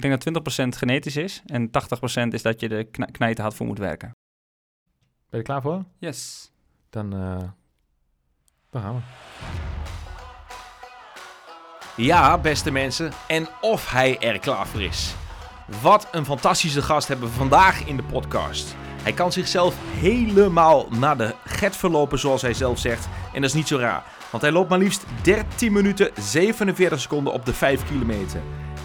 Ik denk dat 20% genetisch is en 80% is dat je er kn knijten hard voor moet werken. Ben je er klaar voor? Yes. Dan, uh, dan gaan we. Ja, beste mensen, en of hij er klaar voor is. Wat een fantastische gast hebben we vandaag in de podcast. Hij kan zichzelf helemaal naar de get verlopen, zoals hij zelf zegt. En dat is niet zo raar, want hij loopt maar liefst 13 minuten 47 seconden op de 5 kilometer.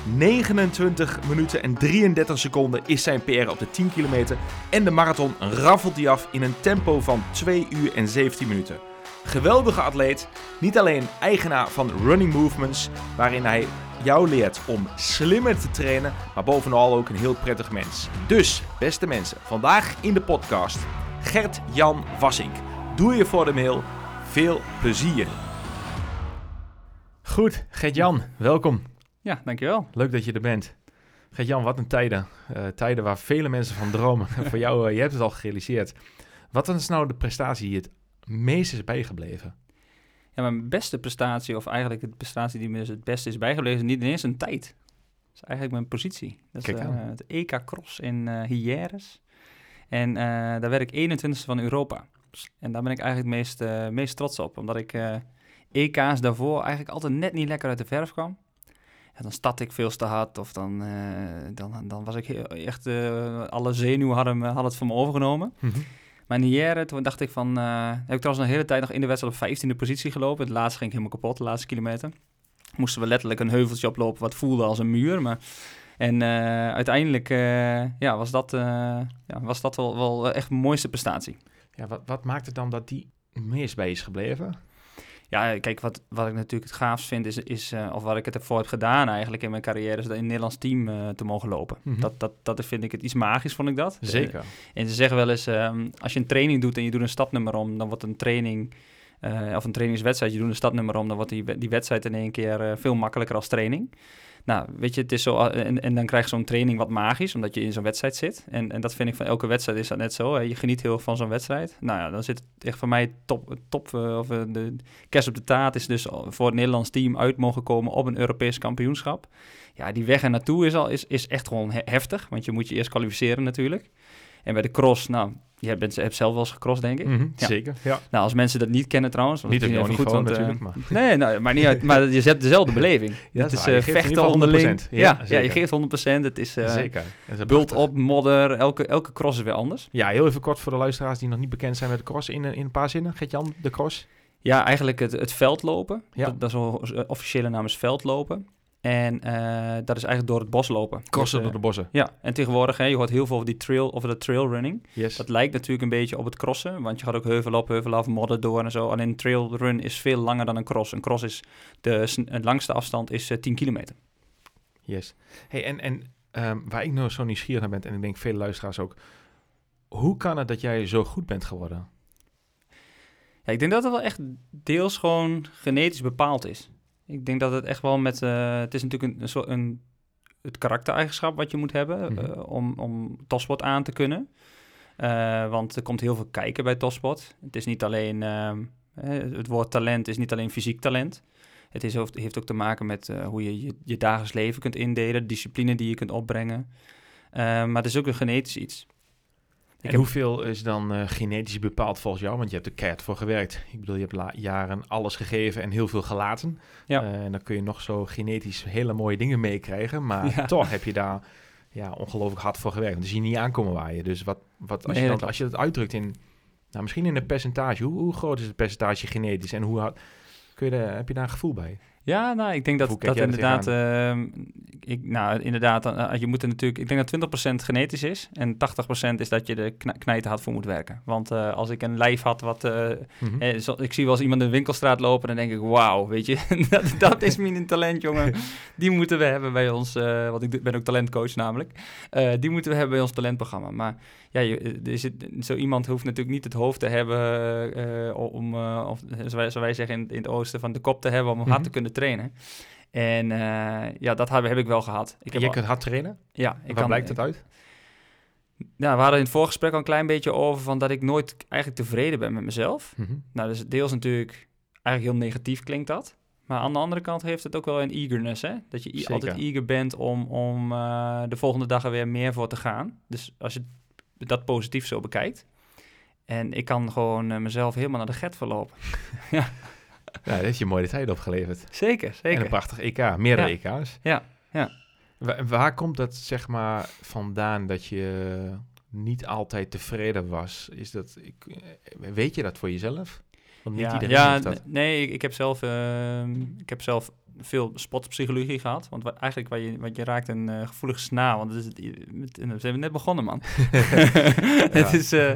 29 minuten en 33 seconden is zijn PR op de 10 kilometer. En de marathon raffelt hij af in een tempo van 2 uur en 17 minuten. Geweldige atleet, niet alleen eigenaar van Running Movements, waarin hij jou leert om slimmer te trainen, maar bovenal ook een heel prettig mens. Dus, beste mensen, vandaag in de podcast Gert-Jan Wassink. Doe je voor de mail. Veel plezier. Goed, Gert-Jan, welkom. Ja, dankjewel. Leuk dat je er bent. Gert-Jan, wat een tijden. Uh, tijden waar vele mensen van dromen. voor jou, uh, je hebt het al gerealiseerd. Wat is nou de prestatie die het meest is bijgebleven? Ja, mijn beste prestatie, of eigenlijk de prestatie die me dus het beste is bijgebleven, is niet ineens een tijd. Dat is eigenlijk mijn positie. Dat is uh, het EK Cross in uh, Hieres. En daar werd ik 21ste van Europa. En daar ben ik eigenlijk het meest, meest trots op, omdat ik EK's daarvoor eigenlijk altijd net niet lekker uit de verf kwam. Ja, dan stad ik veel te hard of dan, dan, dan was ik heel, echt, alle zenuwen hadden, hadden het van me overgenomen. Mm -hmm. Maar in Nière, toen dacht ik van... Uh, heb ik trouwens een hele tijd nog in de wedstrijd op 15e positie gelopen. Het laatste ging ik helemaal kapot, de laatste kilometer. Moesten we letterlijk een heuveltje oplopen wat voelde als een muur. Maar, en uh, uiteindelijk uh, ja, was dat, ja, was dat wel, wel echt de mooiste prestatie. Ja, wat, wat maakt het dan dat die meest bij is gebleven? Ja, kijk, wat, wat ik natuurlijk het gaafst vind, is, is uh, of wat ik het ervoor heb gedaan eigenlijk in mijn carrière, is dat in een Nederlands team uh, te mogen lopen. Mm -hmm. dat, dat, dat vind ik het iets magisch, vond ik dat. Zeker. Uh, en ze zeggen wel eens, um, als je een training doet en je doet een stapnummer om, dan wordt een training, of een trainingswedstrijd, je doet een stapnummer om, dan wordt die, die wedstrijd in één keer veel makkelijker als training. Nou, weet je, het is zo, en, en dan krijg je zo'n training wat magisch, omdat je in zo'n wedstrijd zit. En, en dat vind ik van elke wedstrijd is dat net zo. Hè? Je geniet heel van zo'n wedstrijd. Nou ja, dan zit echt voor mij top, top of de kerst op de taart is dus voor het Nederlands team uit mogen komen op een Europees kampioenschap. Ja, die weg er naartoe is al is, is echt gewoon heftig, want je moet je eerst kwalificeren natuurlijk. En bij de cross, nou, je bent, hebt zelf wel eens gecrossed, denk ik. Mm -hmm, ja. Zeker, ja. Nou, als mensen dat niet kennen trouwens... Niet op jouw niveau want, natuurlijk, maar... Nee, nou, maar, niet uit, maar je hebt dezelfde beleving. ja, het is uh, vechten onderling. Ja, ja, ja, je geeft 100%. Het is uh, zeker. bult op, modder. Elke, elke cross is weer anders. Ja, heel even kort voor de luisteraars die nog niet bekend zijn met de cross. In, in een paar zinnen, Gert-Jan, de cross? Ja, eigenlijk het, het veldlopen. Ja. Dat, dat is een officiële naam is veldlopen. En uh, dat is eigenlijk door het bos lopen. Crossen dus, door de bossen. Ja, en tegenwoordig, hè, je hoort heel veel over die trail, over de trailrunning. Yes. Dat lijkt natuurlijk een beetje op het crossen, want je gaat ook heuvel op, heuvel af, modder door en zo. Alleen een trailrun is veel langer dan een cross. Een cross is, de, de langste afstand is uh, 10 kilometer. Yes. Hey, en en um, waar ik nou zo nieuwsgierig naar ben, en ik denk vele luisteraars ook. Hoe kan het dat jij zo goed bent geworden? Ja, ik denk dat het wel echt deels gewoon genetisch bepaald is. Ik denk dat het echt wel met... Uh, het is natuurlijk een, een, een, het karaktereigenschap wat je moet hebben mm -hmm. uh, om, om topsport aan te kunnen. Uh, want er komt heel veel kijken bij topsport. Het is niet alleen... het woord talent is niet alleen fysiek talent. Het is, heeft ook te maken met hoe je, je je dagelijks leven kunt indelen, discipline die je kunt opbrengen. maar het is ook een genetisch iets. En heb... hoeveel is dan uh, genetisch bepaald volgens jou? Want je hebt er keihard voor gewerkt. Ik bedoel, je hebt jaren alles gegeven en heel veel gelaten. Ja. Uh, en dan kun je nog zo genetisch hele mooie dingen meekrijgen. Maar ja. toch heb je daar ja, ongelooflijk hard voor gewerkt. Dus je niet aankomen waaien. Dus wat, wat, als, nee, je dan, als je dat uitdrukt in, nou, misschien in een percentage. Hoe, hoe groot is het percentage genetisch? En hoe hard, kun je daar, heb je daar een gevoel bij? Ja, nou, ik denk dat dat inderdaad, uh, ik, nou, inderdaad, uh, je moet er natuurlijk, ik denk dat 20% genetisch is en 80% is dat je er kn knijten had voor moet werken. Want uh, als ik een lijf had wat, mm -hmm. eh, zo, ik zie wel eens iemand in de winkelstraat lopen, dan denk ik, wauw, weet je, dat, dat, is mijn talent, jongen. Die moeten we hebben bij ons, want ik ben ook talentcoach namelijk. die moeten we hebben bij ons talentprogramma. Maar ja, je, er zit, zo iemand hoeft natuurlijk niet het hoofd te hebben om, of zoals wij, zeggen in, in, het oosten, van de kop te hebben om mm -hmm. hard te kunnen trainen. En uh, ja, dat heb, heb, ik wel gehad. Ik en je kunt hard trainen? Ja. Ik Waar blijkt het uit? Nou, we hadden in het voorgesprek al een klein beetje over van dat ik nooit eigenlijk tevreden ben met mezelf. Mm -hmm. Nou, dus deels natuurlijk eigenlijk heel negatief klinkt dat. Maar aan de andere kant heeft het ook wel een eagerness, hè? Dat je altijd eager bent om, om uh, de volgende dag er weer meer voor te gaan. Dus als je dat positief zo bekijkt. En ik kan gewoon uh, mezelf helemaal naar de get verlopen. ja. Ja, dat heeft je mooie tijd opgeleverd. Zeker, zeker. En een prachtig EK, meerdere EK's. Ja, ja. Waar, waar komt dat, zeg maar, vandaan dat je niet altijd tevreden was? Is dat, ik, eh, weet je dat voor jezelf? Want niet ja, iedereen ja, dat. Nee, ik, ik, heb zelf, uh, ik heb zelf veel sportpsychologie gehad. Want wat, eigenlijk wat je, wat je raakt een uh, gevoelige snaar. Want het is, we zijn net begonnen, man. het, is, uh,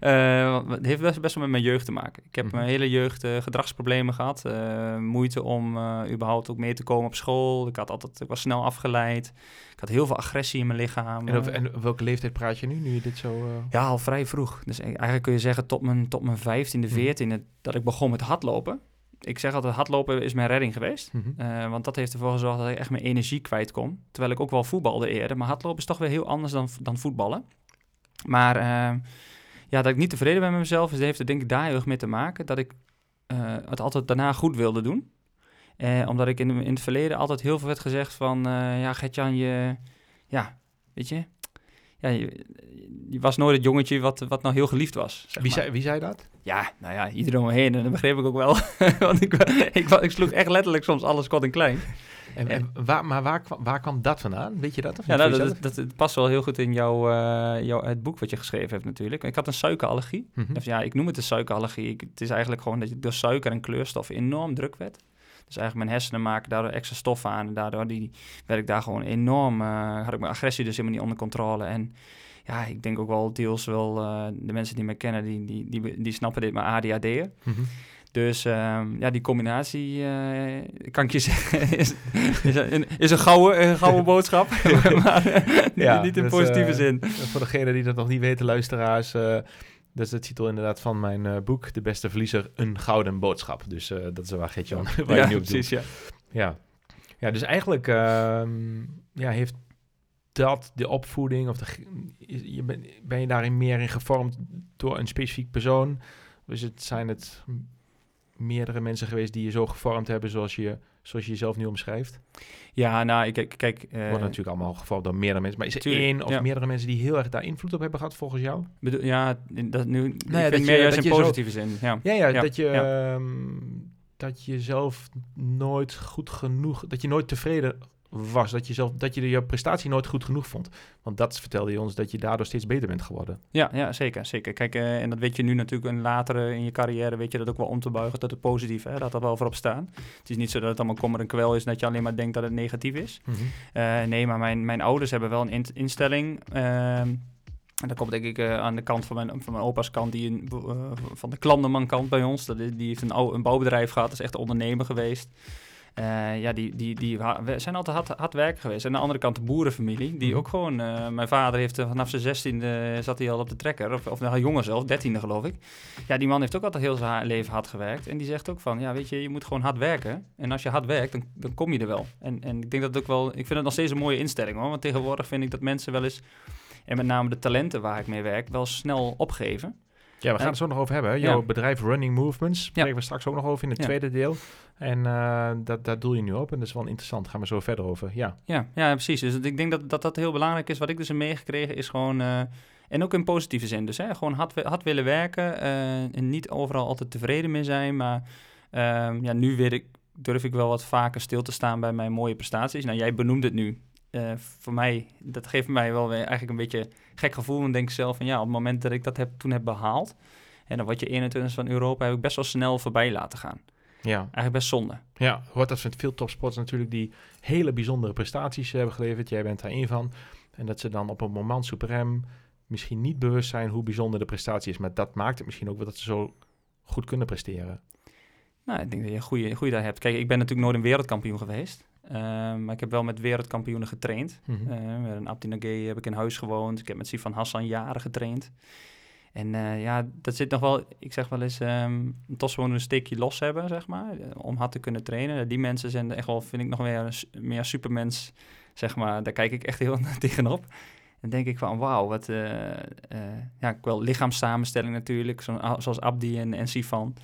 uh, het heeft best, best wel met mijn jeugd te maken. Ik heb mm mijn hele jeugd gedragsproblemen gehad. moeite om überhaupt ook mee te komen op school. Ik, had altijd, ik was snel afgeleid. Ik had heel veel agressie in mijn lichaam. En, en welke leeftijd praat je nu, nu je dit zo... Ja, al vrij vroeg. Dus eigenlijk kun je zeggen tot mijn, tot mijn 15e, 14e... Mhm. dat ik begon met hardlopen ik zeg altijd, hardlopen is mijn redding geweest. Mhm. Eh, want dat heeft ervoor gezorgd dat ik echt mijn energie kwijt kon. Terwijl ik ook wel voetbalde eerder. Maar hardlopen is toch weer heel anders dan, dan voetballen. Maar uh, ja, dat ik niet tevreden ben met mezelf, is, heeft er denk ik daar heel erg mee te maken. Dat ik uh, het altijd daarna goed wilde doen. omdat ik in, in het verleden altijd heel veel werd gezegd van... ja, Gertjan, je... Ja, weet je, ja, je, was nooit het jongetje wat, wat nou heel geliefd was. wie, zei, wie zei dat? Ja, nou ja, iedereen om me heen. En dat begreep ik ook wel. Want ik, ik, ik, sloeg echt letterlijk soms alles kort en klein. En, en waar, maar waar, waar kwam dat vandaan? Weet je dat? Of ja, nou, dat, dat, dat, past wel heel goed in jouw, uh, jouw, het boek wat je geschreven hebt natuurlijk. Ik had een suikerallergie. Mm Of ja, ik noem het een suikerallergie. Ik, het is eigenlijk gewoon dat je door suiker en kleurstof enorm druk werd. Dus eigenlijk mijn hersenen maken daardoor extra stof aan. En daardoor die, werd ik daar gewoon enorm... Uh, had ik mijn agressie dus helemaal niet onder controle. En ja, ik denk ook wel deels wel... Uh, de mensen die mij kennen, die, die, die, die snappen dit, maar ADHD'en. Mm Dus um, ja, die combinatie, uh, kan ik je zeggen, is, is, een, is een, gouden, een gouden boodschap. maar ja, niet in dus, positieve zin. Voor degene die dat nog niet weten, luisteraars... Dat is de titel inderdaad van mijn uh, boek, De Beste Verliezer, een gouden boodschap. Dus uh, dat is waar Gertjan, waar ja, je nu op precies, ja. ja. Ja, dus eigenlijk uh, ja, heeft dat, de opvoeding, of de, je ben, ben je daarin meer in gevormd door een specifiek persoon? Dus het zijn het meerdere mensen geweest die je zo gevormd hebben zoals je, zoals je jezelf nu omschrijft? Ja, nou, ik kijk... Uh, Wordt natuurlijk allemaal gevormd door meerdere mensen. Maar is er één of meerdere mensen die heel erg daar invloed op hebben gehad volgens jou? Bedoel, ja, dat nu... Nou ja, dat meer juist in positieve zin. Ja, ja, ja, dat je... Um, dat je zelf nooit goed genoeg... Dat je nooit tevreden was. Dat je, zelf, dat je je prestatie nooit goed genoeg vond. Want dat vertelde je ons dat je daardoor steeds beter bent geworden. Ja, ja zeker. zeker. Kijk, uh, en dat weet je nu natuurlijk een later in je carrière, weet je dat ook wel om te buigen tot het positieve. Hè, dat dat wel voorop staan. Het is niet zo dat het allemaal kommer en kwel is, dat je alleen maar denkt dat het negatief is. Mm -hmm. nee, maar mijn, mijn ouders hebben wel een in instelling. Uh, en dat komt denk ik uh, aan de kant van mijn, van mijn opa's kant, die uh, van de klandenman kant bij ons. Dat, die heeft een, een bouwbedrijf gehad, is echt ondernemer geweest. Uh, ja, die, die, die zijn altijd hard, hard werken geweest. En aan de andere kant de boerenfamilie, die mhm. ook gewoon... Uh, mijn vader heeft uh, vanaf zijn zestiende zat hij al op de trekker. Of, of nou, jonger zelf, dertiende geloof ik. Ja, die man heeft ook altijd heel zijn leven hard gewerkt. En die zegt ook van, ja, weet je, je moet gewoon hard werken. En als je hard werkt, dan, dan kom je er wel. En, en ik denk dat ook wel... Ik vind het nog steeds een mooie instelling, hoor. Want tegenwoordig vind ik dat mensen wel eens... En met name de talenten waar ik mee werk, wel snel opgeven. Ja, we gaan het zo nog over hebben. Jouw bedrijf Running Movements, spreken we straks ook nog over in het tweede deel. En uh, dat, daar doe je nu op en dat is wel interessant. Daar gaan we zo verder over. Ja, ja, ja precies. Dus ik denk dat, dat dat heel belangrijk is. Wat ik dus heb meegekregen is gewoon... Uh, en ook in positieve zin. Dus hè, gewoon hard, hard willen werken uh, en niet overal altijd tevreden mee zijn. Maar ehm, ja, nu weet ik, durf ik wel wat vaker stil te staan bij mijn mooie prestaties. Nou, jij benoemt het nu. Voor mij, dat geeft mij wel weer eigenlijk een beetje gek gevoel. En denk zelf van ja, op het moment dat ik dat heb, toen heb behaald... En dan wat je 21 van Europa heb ik best wel snel voorbij laten gaan. Ja. Eigenlijk best zonde. Ja, hoort dat van veel topsporters natuurlijk die hele bijzondere prestaties hebben geleverd. Jij bent daar één van. En dat ze dan op een moment suprem misschien niet bewust zijn hoe bijzonder de prestatie is. Maar dat maakt het misschien ook wel dat ze zo goed kunnen presteren. Nou, ik denk dat je een goede, goede daar hebt. Kijk, ik ben natuurlijk nooit een wereldkampioen geweest. Uh, maar ik heb wel met wereldkampioenen getraind. Mm -hmm. uh, met een Nagé heb ik in huis gewoond. Ik heb met Sifan Hassan jaren getraind. En uh, ja, dat zit nog wel, ik zeg wel eens, um, toch gewoon een steekje los hebben, zeg maar, eh, om hard te kunnen trainen. Die mensen zijn echt wel, vind ik nog meer, meer supermens, zeg maar. Daar kijk ik echt heel tegenop. En denk ik van, wauw, wat, uh, uh, ja, wel lichaamssamenstelling natuurlijk, zo, zoals Abdi en, en Sifan.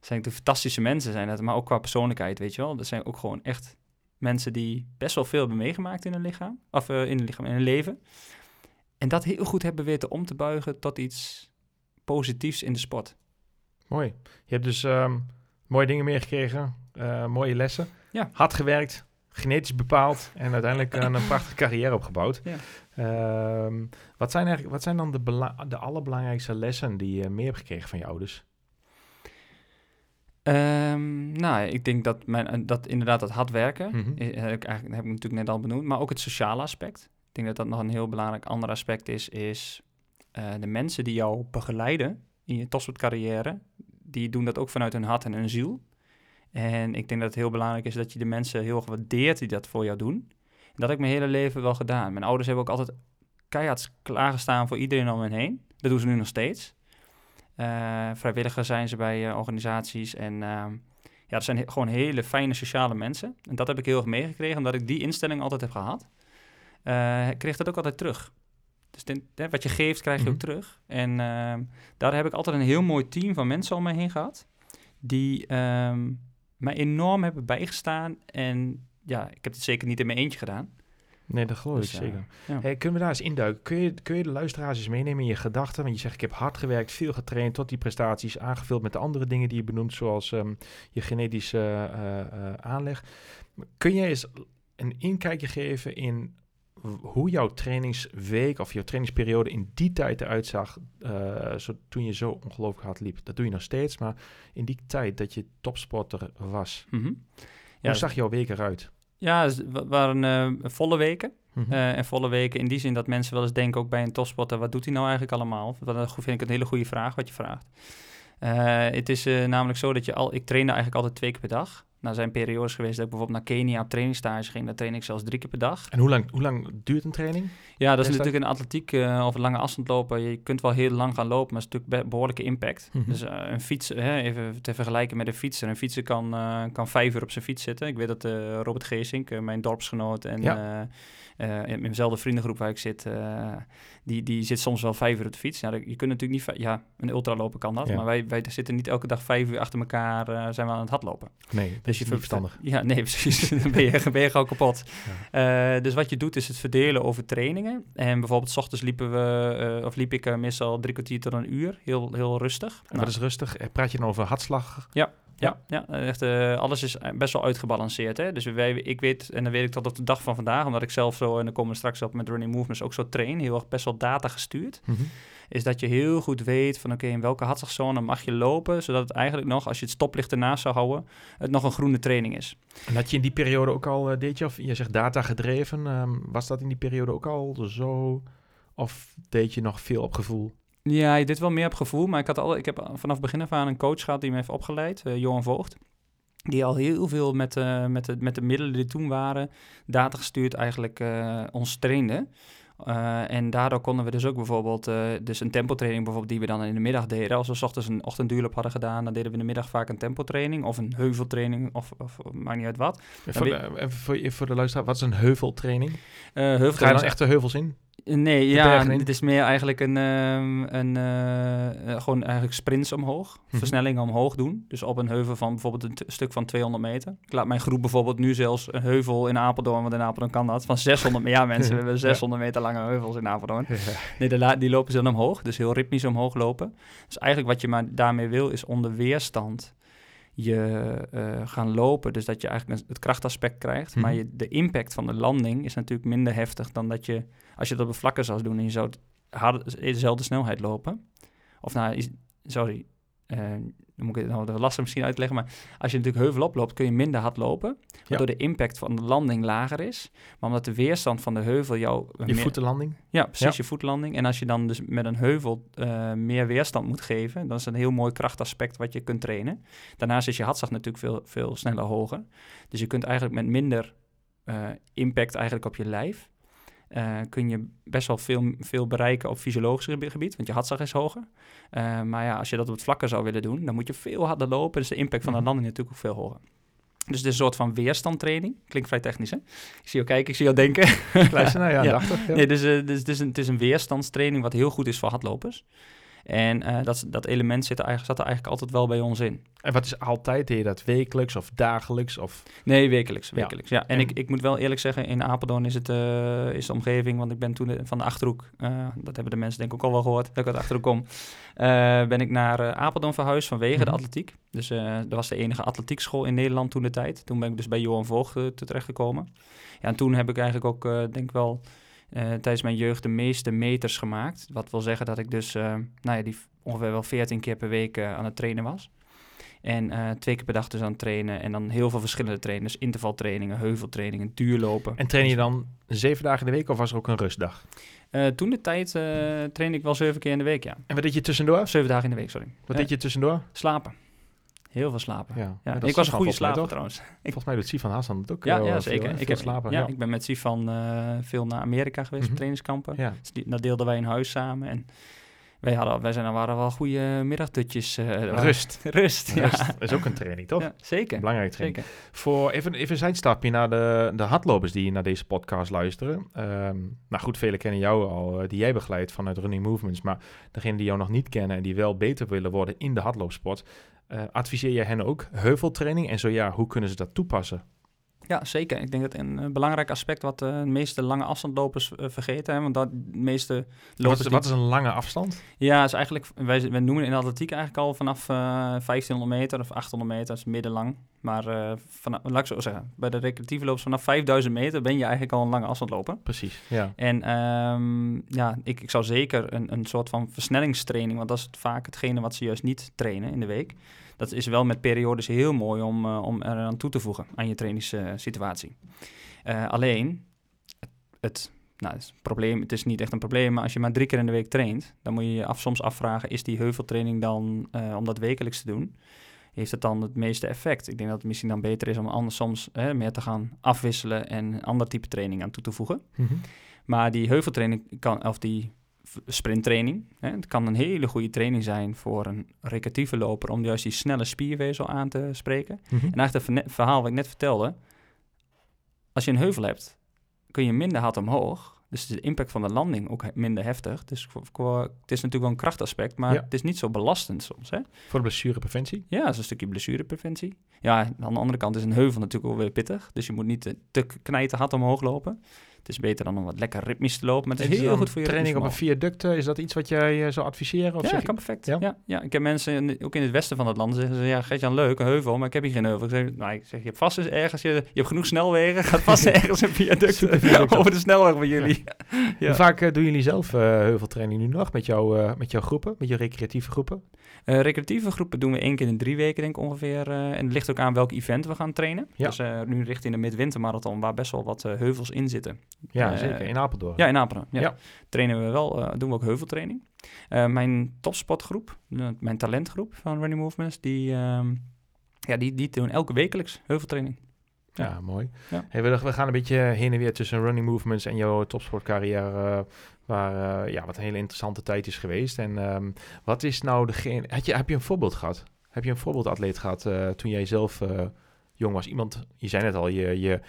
zijn de fantastische mensen zijn dat, maar ook qua persoonlijkheid, weet je wel. Dat zijn ook gewoon echt mensen die best wel veel hebben meegemaakt in hun lichaam, of uh, in hun lichaam, in hun leven. En dat heel goed hebben weten om te buigen tot iets positiefs in de sport. Mooi. Je hebt dus um, mooie dingen meegekregen, uh, mooie lessen. Ja. Hard gewerkt, genetisch bepaald en uiteindelijk een, een prachtige carrière opgebouwd. Ja. Um, wat, zijn eigenlijk, wat zijn dan de, de allerbelangrijkste lessen die je mee hebt gekregen van je ouders? Um, nou, ik denk dat, mijn, dat inderdaad het hard werken, mm -hmm. heb, ik eigenlijk, heb ik natuurlijk net al benoemd, maar ook het sociale aspect. Ik denk dat dat nog een heel belangrijk ander aspect is, is uh, de mensen die jou begeleiden in je topsportcarrière, die doen dat ook vanuit hun hart en hun ziel. En ik denk dat het heel belangrijk is dat je de mensen heel erg waardeert die dat voor jou doen. En dat heb ik mijn hele leven wel gedaan. Mijn ouders hebben ook altijd keihard klaargestaan voor iedereen om hen heen. Dat doen ze nu nog steeds. Uh, vrijwilliger zijn ze bij uh, organisaties en uh, ja, dat zijn he gewoon hele fijne sociale mensen. En dat heb ik heel erg meegekregen, omdat ik die instelling altijd heb gehad. ik kreeg dat ook altijd terug. Dus ten, hè, wat je geeft, krijg je mm -hmm. ook terug. En ehm, daar heb ik altijd een heel mooi team van mensen om me heen gehad, die um, mij enorm hebben bijgestaan. En ja, ik heb het zeker niet in mijn eentje gedaan. Nee, dat geloof dus, ik zeker. Ja. Hey, kunnen we daar eens induiken? Kun je, kun je de luisteraars eens meenemen in je gedachten? Want je zegt, ik heb hard gewerkt, veel getraind tot die prestaties, aangevuld met de andere dingen die je benoemt, zoals um, je genetische uh, uh, aanleg. Kun je eens een inkijkje geven in hoe jouw trainingsweek of jouw trainingsperiode in die tijd eruit zag, uh, zo, toen je zo ongelooflijk hard liep? Dat doe je nog steeds, maar in die tijd dat je topsporter was, mm -hmm. ja, hoe zag jouw week eruit? Ja, het waren uh, volle weken. Mm -hmm. uh, en volle weken in die zin dat mensen wel eens denken, ook bij een topsporter, wat doet hij nou eigenlijk allemaal? Dat vind ik een hele goede vraag wat je vraagt. Uh, het is namelijk zo dat je al, ik trainde eigenlijk altijd twee keer per dag. Nou zijn periodes geweest dat ik bijvoorbeeld naar Kenia op trainingstage ging. Dan train ik zelfs drie keer per dag. En hoe lang, hoe lang duurt een training? Ja, dat is natuurlijk in atletiek uh, of lange afstand lopen. Je kunt wel heel lang gaan lopen, maar het is natuurlijk behoorlijke impact. Mm -hmm. Dus uh, een fiets, hè, even te vergelijken met een fietser. Een fietser kan, uh, kan vijf uur op zijn fiets zitten. Ik weet dat Robert Geesink, mijn dorpsgenoot en ja. In dezelfde vriendengroep waar ik zit, die, die zit soms wel vijf uur op de fiets. Ja, je kunt natuurlijk niet, ja, een ultraloper kan dat, ja. maar wij, wij zitten niet elke dag vijf uur achter elkaar, zijn we aan het hardlopen. Nee, dus je verstandig. Ja, nee, precies. dan ben je, ben je gewoon kapot. Ja. Uh, dus wat je doet is het verdelen over trainingen. En bijvoorbeeld s ochtends liepen we, uh, of liep ik uh, meestal drie kwartier tot een uur. Heel, heel rustig. Nou. wat is rustig? Praat je dan over hartslag? Ja. Ja, ja echt, uh, alles is best wel uitgebalanceerd. Hè? Dus wij, ik weet, en dan weet ik tot op de dag van vandaag, omdat ik zelf zo, en dan komen we straks op met running movements, ook zo train, heel erg best wel data gestuurd. Mm -hmm. Is dat je heel goed weet van oké, okay, in welke hartslagzone mag je lopen, zodat het eigenlijk nog, als je het stoplicht ernaast zou houden, het nog een groene training is. En had je in die periode ook al, uh, deed je, of je zegt data gedreven, um, was dat in die periode ook al zo, of deed je nog veel op gevoel? Ja, je deed wel meer op gevoel, maar ik, had al, ik heb vanaf begin af aan een coach gehad die me heeft opgeleid, uh, Johan Voogd. Die al heel veel met, uh, met, de, met de middelen die toen waren, data gestuurd eigenlijk uh, ons trainde. Uh, en daardoor konden we dus ook bijvoorbeeld, uh, dus een tempotraining bijvoorbeeld die we dan in de middag deden. Als we s ochtends een ochtendduurloop hadden gedaan, dan deden we in de middag vaak een tempotraining of een heuveltraining of, of maakt niet uit wat. Voor de, even voor, voor de luisteraar, wat is een heuveltraining? Uh, heuveltraining. Ga je dan echt de heuvels in? Nee, ja, het is meer eigenlijk een, um, een uh, gewoon eigenlijk sprints omhoog, mm-hmm. versnellingen omhoog doen. Dus op een heuvel van bijvoorbeeld een stuk van 200 meter. Ik laat mijn groep bijvoorbeeld nu zelfs een heuvel in Apeldoorn, want in Apeldoorn kan dat, van 600 meter. Ja, mensen, we hebben 600 meter lange heuvels in Apeldoorn. Nee, de die lopen ze dan omhoog, dus heel ritmisch omhoog lopen. Dus eigenlijk wat je maar daarmee wil, is onder weerstand je uh, gaan lopen. Dus dat je eigenlijk het krachtaspect krijgt. Mm-hmm. Maar je, de impact van de landing is natuurlijk minder heftig dan dat je, als je dat op vlakken zou doen en je zou harde, dezelfde snelheid lopen. Of nou, sorry, dan moet ik het nou lastig misschien uitleggen, maar als je natuurlijk heuvel oploopt, kun je minder hard lopen, waardoor ja. de impact van de landing lager is. Maar omdat de weerstand van de heuvel jou... Je meer... voetenlanding? Ja, precies, ja. je voetlanding. En als je dan dus met een heuvel uh, meer weerstand moet geven, dan is dat een heel mooi krachtaspect wat je kunt trainen. Daarnaast is je hartslag natuurlijk veel, veel sneller hoger. Dus je kunt eigenlijk met minder uh, impact eigenlijk op je lijf, uh, kun je best wel veel, veel bereiken op fysiologisch gebied, want je hartslag is hoger. Uh, maar ja, als je dat op het vlakke zou willen doen, dan moet je veel harder lopen. Dus de impact van de landing natuurlijk ook veel hoger. Dus het is een soort van weerstandtraining. Klinkt vrij technisch, hè? Ik zie jou kijken, ik zie jou denken. Luister, nou ja, ja. Ja. Nee, dus, uh, dus, dus een, het is een weerstandstraining wat heel goed is voor hardlopers. En uh, dat, dat element zit er eigenlijk, zat er eigenlijk altijd wel bij ons in. En wat is altijd? Deed je dat wekelijks of dagelijks? Of? Nee, wekelijks. wekelijks ja. En, ik, ik moet wel eerlijk zeggen, in Apeldoorn is, het, uh, is de omgeving, want ik ben toen van de Achterhoek, uh, dat hebben de mensen denk ik ook al wel gehoord, dat ik uit de Achterhoek kom, ben ik naar Apeldoorn verhuisd vanwege de mhm. atletiek. Dus dat was de enige atletiekschool in Nederland toen de tijd. Toen ben ik dus bij Johan Voogd terechtgekomen. Ja, en toen heb ik eigenlijk ook, denk ik wel uh, tijdens mijn jeugd de meeste meters gemaakt. Wat wil zeggen dat ik dus uh, nou ja, die ongeveer wel 14 keer per week uh, aan het trainen was. En twee keer per dag dus aan het trainen. En dan heel veel verschillende trainers. Intervaltrainingen, heuveltrainingen, duurlopen. En train je dan zeven dagen in de week of was er ook een rustdag? toen de tijd train ik wel zeven keer in de week, ja. En wat deed je tussendoor? Zeven dagen in de week, sorry. Wat deed je tussendoor? Slapen. Heel veel slapen. Ja, ja. ik was een goede slaper trouwens. Volgens mij doet Sifan Hassan het ook. Ja, ja zeker. ik heb slapen. Ja, ik ben met Sifan uh, veel naar Amerika geweest, mm trainingskampen. Ja. Dus die, daar deelden wij een huis samen. En wij, hadden, wij zijn, waren wel goede middagdutjes. Uh, rust. rust, ja. Is ook een training, toch? Ja, zeker. Belangrijk training. Zeker. Voor even, even een zijstapje naar de, de hardlopers die naar deze podcast luisteren. Um, nou goed, velen kennen jou al, die jij begeleidt vanuit Running Movements. Maar degenen die jou nog niet kennen en die wel beter willen worden in de hardloopsport... Uh, adviseer je hen ook heuveltraining? En zo ja, hoe kunnen ze dat toepassen? Ja, zeker. Ik denk dat een, een belangrijk aspect wat uh, de meeste lange afstandlopers uh, vergeten. Hè, want dat de meeste lopers... Wat is, wat is, een lange afstand? Ja, is eigenlijk, wij, wij noemen in de atletiek eigenlijk al vanaf uh, 1500 meter of 800 meter, dat is middenlang. Maar van, laat ik zo zeggen, bij de recreatieve lopers vanaf 5000 meter ben je eigenlijk al een lange afstandloper. Precies, ja. En um, ja, ik, ik zou zeker een, een soort van versnellingstraining, want dat is vaak hetgene wat ze juist niet trainen in de week dat is wel met periodes heel mooi om, uh, om eraan toe te voegen aan je trainingssituatie. Uh, alleen, het, het, nou, het, probleem, het is niet echt een probleem, maar als je maar drie keer in de week traint, dan moet je je af, soms afvragen, is die heuveltraining dan, uh, om dat wekelijks te doen, heeft het dan het meeste effect? Ik denk dat het misschien dan beter is om anders soms hè, meer te gaan afwisselen en een ander type training aan toe te voegen. Mm -hmm. Maar die heuveltraining kan, of die sprinttraining. Hè. Het kan een hele goede training zijn voor een recreatieve loper om juist die snelle spierwezel aan te spreken. Mhm. En eigenlijk het verhaal wat ik net vertelde, als je een heuvel hebt, kun je minder hard omhoog. Dus de impact van de landing ook minder heftig. Dus het is natuurlijk wel een krachtaspect, maar het is niet zo belastend soms. Hè? Voor blessurepreventie? Ja, dat is een stukje blessurepreventie. Ja, aan de andere kant is een heuvel natuurlijk wel weer pittig. Dus je moet niet te, te knijten hard omhoog lopen. Het is beter dan om wat lekker ritmisch te lopen. Maar het is, heel goed voor je training op een viaduct. Is dat iets wat jij uh, zou adviseren? Of ja, zeg kan perfect. Ja? ja? ik heb mensen, ook in het westen van het land, zeggen ze... Ja, Gert-Jan, leuk, een heuvel, maar ik heb hier geen heuvel. Ik zeg, nou, ik zeg je hebt vast eens ergens... Je, je hebt genoeg snelwegen, gaat vast ergens een viaduct over de snelweg van jullie. ja. Hoe vaak uh, doen jullie zelf uh, heuveltraining nu nog met, jou, met jouw groepen? Met je recreatieve groepen? recreatieve groepen doen we één keer in drie weken, denk ik ongeveer. en het ligt ook aan welk event we gaan trainen. Ja. Dus nu richting de midwintermarathon, waar best wel wat heuvels in zitten. Ja, zeker in Apeldoorn. Ja, in Apeldoorn. Ja. Trainen we wel, uh, doen we ook heuveltraining. Uh, mijn topsportgroep, mijn talentgroep van Running Movements, die, uh, ja, die, die doen elke wekelijks heuveltraining. Ja, ja mooi. Ja. Hey, we, we, gaan een beetje heen en weer tussen running movements en jouw topsportcarrière, uh, waar ja, wat een hele interessante tijd is geweest. En um, wat is nou degene... Had je, heb je een voorbeeld gehad? Heb je een voorbeeldatleet gehad toen jij zelf jong was? Iemand, je zei net al, je... je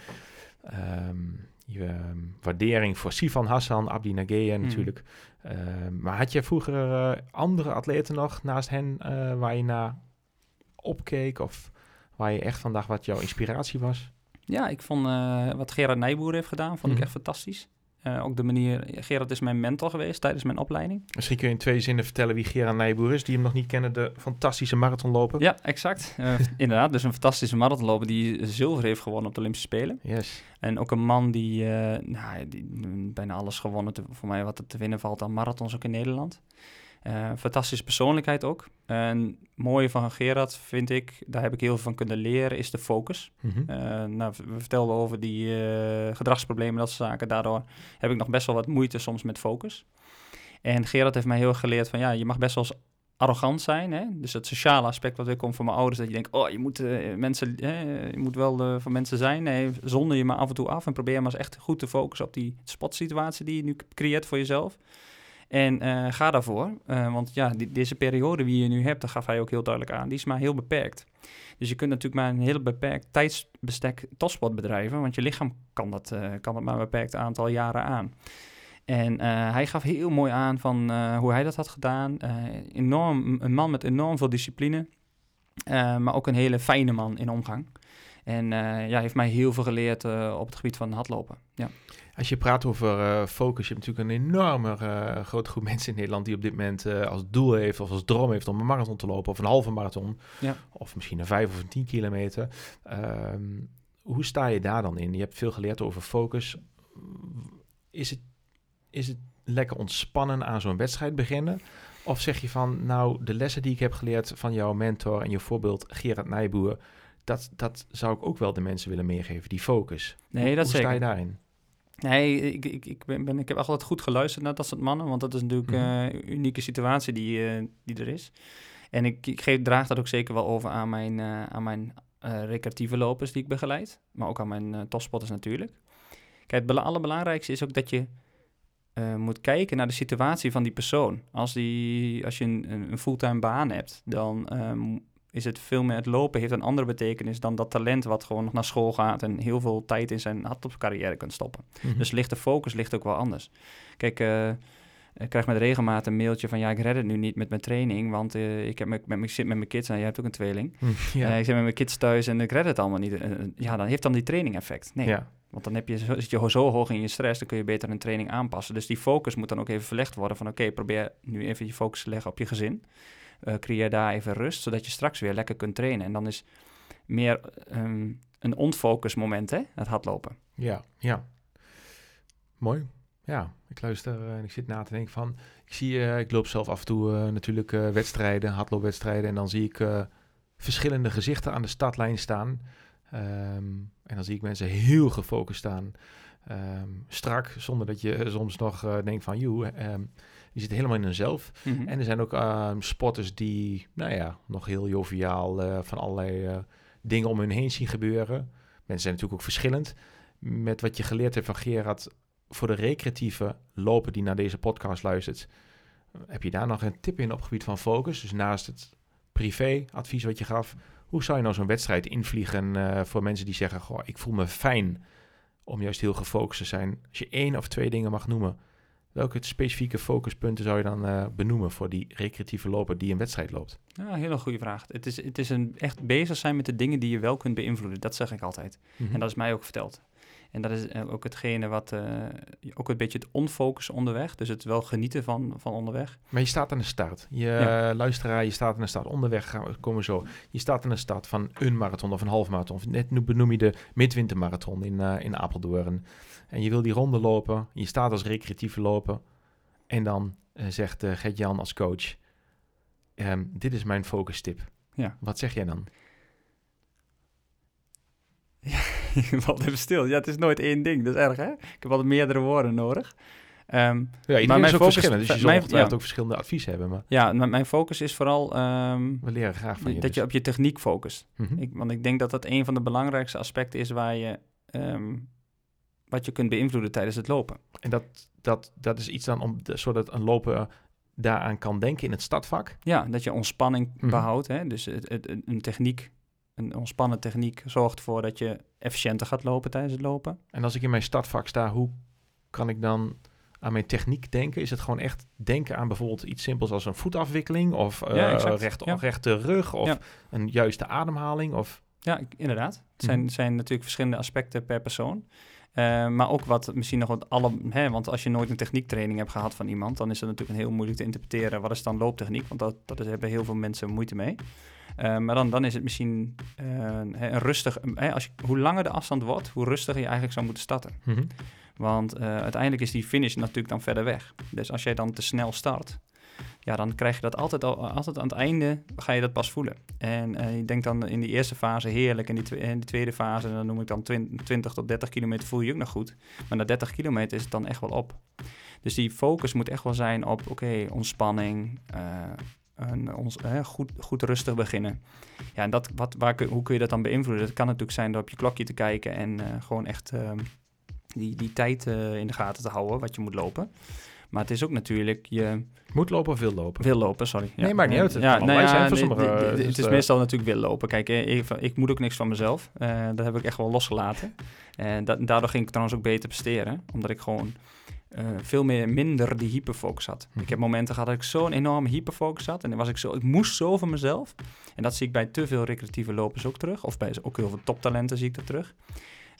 um, je ehm, waardering voor Sivan Hassan, Abdi Nagea hmm. natuurlijk. Ehm, maar had je vroeger uh, andere atleten nog naast hen uh, waar je naar opkeek of waar je echt vandaag wat jouw inspiratie was? Ja, ik vond uh, wat Gerard Nijboer heeft gedaan, vond mm. ik mhm. echt fantastisch. Uh, ook de manier, Gerard is mijn mentor geweest tijdens mijn opleiding. Misschien kun je in twee zinnen vertellen wie Gerard Nijboer is, die hem nog niet kennen, de fantastische marathonloper. Ja, exact. Uh, inderdaad, dus een fantastische marathonloper die zilver heeft gewonnen op de Olympische Spelen. Yes. En ook een man die, uh, nou, die bijna alles gewonnen, te, voor mij wat er te winnen valt aan marathons ook in Nederland. Uh, fantastische persoonlijkheid ook. En mooie van Gerard vind ik, daar heb ik heel veel van kunnen leren, is de focus. Mm -hmm. uh, nou, we vertelden over die uh, gedragsproblemen, dat soort zaken. Daardoor heb ik nog best wel wat moeite soms met focus. En Gerard heeft mij heel erg geleerd van, ja, je mag best wel eens arrogant zijn. Hè? Dus het sociale aspect wat ik kom van mijn ouders, dat je denkt, oh, je moet, mensen, je moet wel voor mensen zijn. Nee, zonder je maar af en toe af en probeer maar eens echt goed te focussen op die spotsituatie die je nu creëert voor jezelf. En uh, ga daarvoor, uh, want ja, die, deze periode die je nu hebt, dat gaf hij ook heel duidelijk aan, die is maar heel beperkt. Dus je kunt natuurlijk maar een heel beperkt tijdsbestek topsport bedrijven, want je lichaam kan dat, uh, kan maar een beperkt aantal jaren aan. En hij gaf heel mooi aan van hoe hij dat had gedaan. enorm, een man met enorm veel discipline. maar ook een hele fijne man in omgang. En ja, heeft mij heel veel geleerd op het gebied van hardlopen. Ja. Als je praat over uh, focus, je hebt natuurlijk een enorme uh, grote groep mensen in Nederland die op dit moment uh, als doel heeft of als droom heeft om een marathon te lopen of een halve marathon. Ja. Of misschien een vijf of een tien kilometer. Ehm, hoe sta je daar dan in? Je hebt veel geleerd over focus. Is het, is het lekker ontspannen aan zo'n wedstrijd beginnen? Of zeg je van, nou, de lessen die ik heb geleerd van jouw mentor en je voorbeeld Gerard Nijboer, dat, dat zou ik ook wel de mensen willen meegeven, die focus. Nee, dat hoe sta je daarin? Nee, ik, ik, ik, ben, ben, ik heb altijd goed geluisterd naar dat soort mannen, want dat is natuurlijk mhm. eh, een unieke situatie die, uh, die er is. En ik, ik geef, draag dat ook zeker wel over aan mijn, uh, aan mijn recreatieve lopers die ik begeleid, maar ook aan mijn topspotters natuurlijk. Kijk, het allerbelangrijkste is ook dat je moet kijken naar de situatie van die persoon. Als, die, als je een, een fulltime baan hebt, dan ehm, is het veel meer het lopen heeft een andere betekenis dan dat talent wat gewoon nog naar school gaat en heel veel tijd in zijn carrière kunt stoppen. Mhm. Dus ligt de focus ligt ook wel anders. Kijk, uh, ik krijg met regelmaat een mailtje van ja, ik red het nu niet met mijn training, want uh, ik, heb met, met, zit met mijn kids en jij hebt ook een tweeling. Mm, ja. uh, ik zit met mijn kids thuis en ik red het allemaal niet. ja, dan heeft dan die training effect. Nee. Want dan heb je, zit je zo hoog in je stress, dan kun je beter een training aanpassen. Dus die focus moet dan ook even verlegd worden van oké, probeer nu even je focus te leggen op je gezin uh, creëer daar even rust, zodat je straks weer lekker kunt trainen. En dan is meer um, een onfocus moment, hè, het hardlopen. Ja, ja. Mooi. Ja, ik luister uh, en ik zit na te denken van... Ik zie, uh, ik loop zelf af en toe natuurlijk wedstrijden, hardloopwedstrijden... en dan zie ik verschillende gezichten aan de startlijn staan. Um, en dan zie ik mensen heel gefocust staan. Um, strak, zonder dat je soms nog denkt van... joh, die zitten helemaal in hunzelf. Mm En er zijn ook uh, sporters die, nou ja, nog heel joviaal uh, van allerlei uh, dingen om hun heen zien gebeuren. Mensen zijn natuurlijk ook verschillend. Met wat je geleerd hebt van Gerard, voor de recreatieve loper die naar deze podcast luistert, heb je daar nog een tip in op het gebied van focus? Dus naast het privé-advies wat je gaf, hoe zou je nou zo'n wedstrijd invliegen uh, voor mensen die zeggen, goh, ik voel me fijn om juist heel gefocust te zijn. Als je één of twee dingen mag noemen Welke specifieke focuspunten zou je dan uh, benoemen voor die recreatieve loper die een wedstrijd loopt? Ja, hele goede vraag. Het is, het is een echt bezig zijn met de dingen die je wel kunt beïnvloeden. Dat zeg ik altijd. Mhm. En dat is mij ook verteld. En dat is eh, ook hetgene wat, uh, ook een beetje het onfocus onderweg. Dus het wel genieten van, van onderweg. Maar je staat aan de start. Je ja. luisteraar, je staat aan de start. Onderweg gaan we, komen zo. Je staat aan de start van een marathon of een half marathon. Net benoem je de midwintermarathon in, in Apeldoorn. En je wil die ronde lopen. Je staat als recreatieve lopen. En dan zegt Gert-Jan als coach... Um, dit is mijn focus tip. Ja. Wat zeg jij dan? Ja, je valt even stil. Ja, het is nooit één ding. Dat is erg, hè? Ik heb altijd meerdere woorden nodig. Um, ja, maar mijn focus, verschillend, dus je ja. ook verschillende adviezen hebben. Maar... Ja, mijn focus is vooral... Um, We leren graag van je. Dat je dus. op je techniek focust. Mm ik, want ik denk dat dat een van de belangrijkste aspecten is waar je... Um, wat je kunt beïnvloeden tijdens het lopen. En dat, dat, dat is iets dan om, zodat een loper daaraan kan denken in het startvak? Ja, dat je ontspanning mm behoudt. Hè? Dus het, het, een techniek een ontspannen techniek zorgt ervoor dat je efficiënter gaat lopen tijdens het lopen. En als ik in mijn startvak sta, hoe kan ik dan aan mijn techniek denken? Is het gewoon echt denken aan bijvoorbeeld iets simpels als een voetafwikkeling of uh, ja, recht, ja. rechte rug of een juiste ademhaling? Of... Ja, inderdaad. Het zijn, mhm. zijn natuurlijk verschillende aspecten per persoon. Uh, maar ook wat misschien nog wat alle. Hè, want als je nooit een techniektraining hebt gehad van iemand, dan is het natuurlijk heel moeilijk te interpreteren. Wat is dan looptechniek? Want dat, dat is, hebben heel veel mensen moeite mee. Uh, maar dan, dan is het misschien uh, een rustig. als je, hoe langer de afstand wordt, hoe rustiger je eigenlijk zou moeten starten. Mm -hmm. Want uiteindelijk is die finish natuurlijk dan verder weg. Dus als jij dan te snel start, ja, dan krijg je dat altijd, al, altijd aan het einde, ga je dat pas voelen. En je denkt dan in die eerste fase heerlijk, en die, die tweede fase, dan noem ik dan 20 tot 30 kilometer, voel je ook nog goed. Maar na 30 kilometer is het dan echt wel op. Dus die focus moet echt wel zijn op, oké, ontspanning, uh, ons, goed, goed rustig beginnen. Ja, en dat, wat, waar, hoe kun je dat dan beïnvloeden? Dat kan natuurlijk zijn door op je klokje te kijken en uh, gewoon echt ehm, die, die tijd in de gaten te houden wat je moet lopen. Maar het is ook natuurlijk je... Moet lopen of wil lopen? Wil lopen, sorry. Nee, maar niet uit. Het, ja, nou ja, sommige, het is dus, meestal natuurlijk wil lopen. Kijk, eh, ik, ik moet ook niks van mezelf. Uh, dat heb ik echt wel losgelaten. En da daardoor ging ik trouwens ook beter presteren. Omdat ik gewoon uh, veel meer, minder die hyperfocus had. Ik heb momenten gehad dat ik zo'n enorme hyperfocus had. En dan was ik zo, ik moest zo van mezelf. En dat zie ik bij te veel recreatieve lopers ook terug. Of bij ook heel veel toptalenten zie ik dat terug.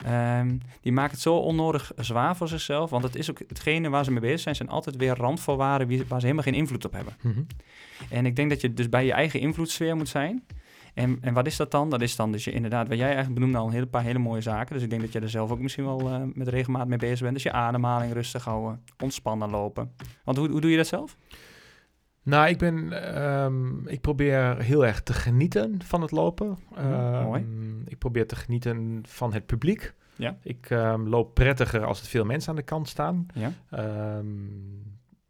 Um, die maken het zo onnodig zwaar voor zichzelf. Want het is ook hetgene waar ze mee bezig zijn, zijn altijd weer randvoorwaarden waar ze helemaal geen invloed op hebben. Mhm. En ik denk dat je dus bij je eigen invloedssfeer moet zijn. En, en wat is dat dan? Dat is dan dus je inderdaad, wat jij eigenlijk benoemde al een hele paar hele mooie zaken. Dus ik denk dat je er zelf ook misschien wel uh, met regelmaat mee bezig bent. Dus je ademhaling rustig houden, ontspannen lopen. Want hoe, hoe doe je dat zelf? Nou, ik ben, um, ik probeer heel erg te genieten van het lopen. Mooi. Ik probeer te genieten van het publiek. Ja. Ik um, loop prettiger als er veel mensen aan de kant staan. Ja.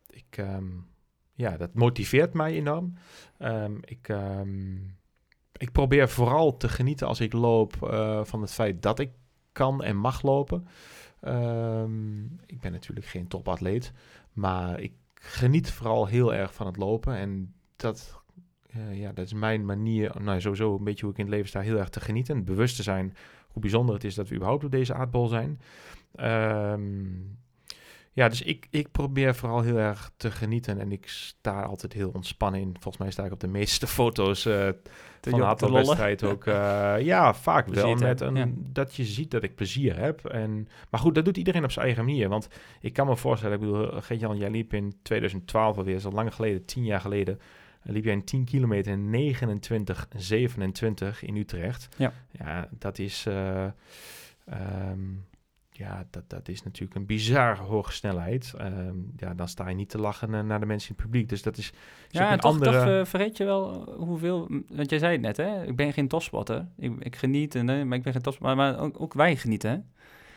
ik, ja, dat motiveert mij enorm. ik ik probeer vooral te genieten als ik loop uh, van het feit dat ik kan en mag lopen. Ik ben natuurlijk geen topatleet, maar ik geniet vooral heel erg van het lopen. En dat, uh, ja, dat is mijn manier, nou sowieso een beetje hoe ik in het leven sta, heel erg te genieten. Bewust te zijn hoe bijzonder het is dat we überhaupt op deze aardbol zijn. Um, ja, dus ik, ik probeer vooral heel erg te genieten en ik sta altijd heel ontspannen in. Volgens mij sta ik op de meeste foto's uh, van de wedstrijd ook. Uh, ja, vaak wel met een, dat je ziet dat ik plezier heb. En, maar goed, dat doet iedereen op zijn eigen manier. Want ik kan me voorstellen, ik bedoel, Gert-Jan, jij liep in 2012 alweer, zo lang geleden, tien jaar geleden, liep jij een 10 kilometer 29, 27 in Utrecht. Ja, ja dat is... Uh, um, ja, dat, dat is natuurlijk een bizar hoge snelheid. Ehm, ja, dan sta je niet te lachen uh, naar de mensen in het publiek. Dus dat is, ja, een toch, andere... toch uh, vergeet je wel hoeveel... Want jij zei het net, hè? Ik ben geen topspotter. Ik, ik geniet, en, maar ik ben geen topspotter. Maar, maar ook, ook, wij genieten, hè?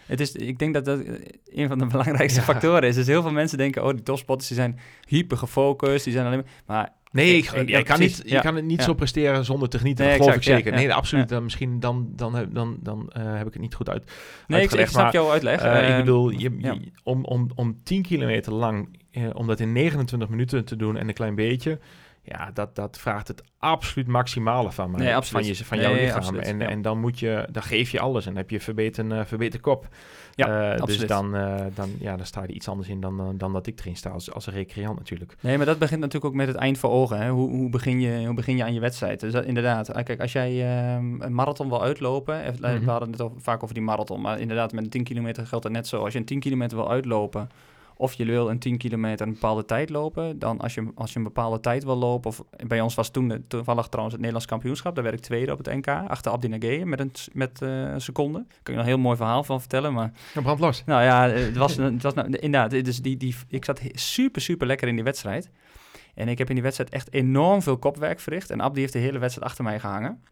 Het is, ik denk dat dat een van de belangrijkste factoren is. Dus heel veel mensen denken, oh, die topspotters die zijn hyper gefocust. Die zijn alleen maar... Maar Nee, ik, ik, kan niet, je kan het niet zo presteren zonder te genieten. Nee, dat geloof ik zeker. nee, absoluut. Dan, misschien dan, dan, dan, dan uh, heb ik het niet goed uit, nee. Ik, ik snap jouw uitleg. Uh, ik ehm, bedoel, je, om, om, om 10 kilometer lang, uh, om dat in 29 minuten te doen en een klein beetje... Ja, dat, dat vraagt het absoluut maximale van, mij, nee, van, je, van jouw lichaam. en, en dan moet je, dan geef je alles en dan heb je verbeterd, verbeterd kop. Ja, uh, dus dan, uh, dan, ja, dan sta je iets anders in dan, dan dat ik erin sta als, als een recreant natuurlijk. Nee, maar dat begint natuurlijk ook met het eind voor ogen. Hè? Hoe, hoe, begin je, hoe begin je aan je wedstrijd? Dus dat, inderdaad, kijk, als jij ehm, een marathon wil uitlopen, even, mm -hmm. we hadden het over, vaak over die marathon, maar inderdaad met een 10 kilometer geldt het net zo. Als je een 10 kilometer wil uitlopen, of je wil een 10 kilometer een bepaalde tijd lopen. Dan als je, als je een bepaalde tijd wil lopen. Of bij ons was toen toevallig trouwens het Nederlands kampioenschap. Daar werd ik tweede op het NK. Achter Abdi Nageye met een, met, uh, een seconde. Daar kun je een heel mooi verhaal van vertellen. Maar, ja, brand los. Nou ja, het was, het was nou, inderdaad. Dus die, die, ik zat super, super lekker in die wedstrijd. En ik heb in die wedstrijd echt enorm veel kopwerk verricht. En Abdi heeft de hele wedstrijd achter mij gehangen.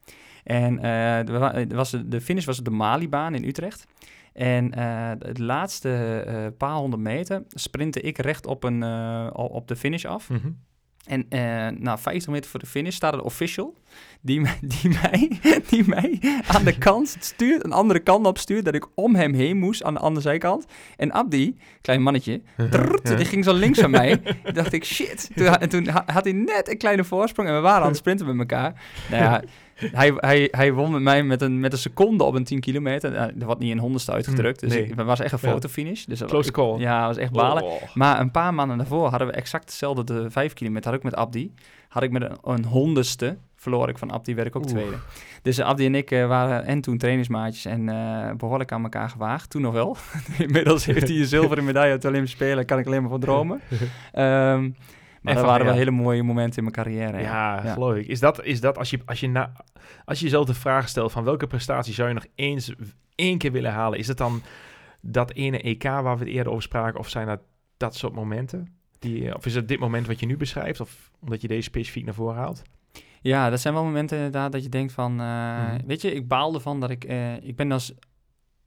En uh, was de finish was de Malibaan in Utrecht. En uh, het laatste uh, paar honderd meter sprintte ik recht op, een, uh, op de finish af. Mm -hmm. En na 50 meter voor de finish staat een official die, die, mij, die mij aan de kant stuurt, een andere kant op stuurt, dat ik om hem heen moest aan de andere zijkant. En Abdi, klein mannetje, trrrt, die ging zo links van mij. dacht ik, shit. Toen, en toen had hij net een kleine voorsprong en we waren aan het sprinten met elkaar. Nou ja, hij, hij, hij won met mij met een, met een seconde op een 10 kilometer. Uh, er wordt niet in honderdste uitgedrukt. Dus het was echt een fotofinish. Dus Close call. Ja, was echt balen. Oh. Maar een paar maanden daarvoor hadden we exact hetzelfde de 5 kilometer. Had ik met Abdi. Had ik met een, een honderdste verloor ik van Abdi, werd ik ook tweede. Dus uh, Abdi en ik uh, waren en toen trainingsmaatjes en uh, behoorlijk aan elkaar gewaagd. Toen nog wel. Inmiddels heeft hij een zilveren medaille op de Olympische Spelen. kan ik alleen maar van dromen. um, Maar dat waren wel hele mooie momenten in mijn carrière. Ja, ja, geloof ik. Is dat, is dat als je, als je, na, als je jezelf de vraag stelt van welke prestatie zou je nog eens één keer willen halen, is het dan dat ene EK waar we het eerder over spraken, of zijn dat dat soort momenten? Die, of is het dit moment wat je nu beschrijft, of omdat je deze specifiek naar voren haalt? Ja, dat zijn wel momenten inderdaad dat je denkt van, uh, weet je, ik baal ervan dat ik, uh, ik ben als,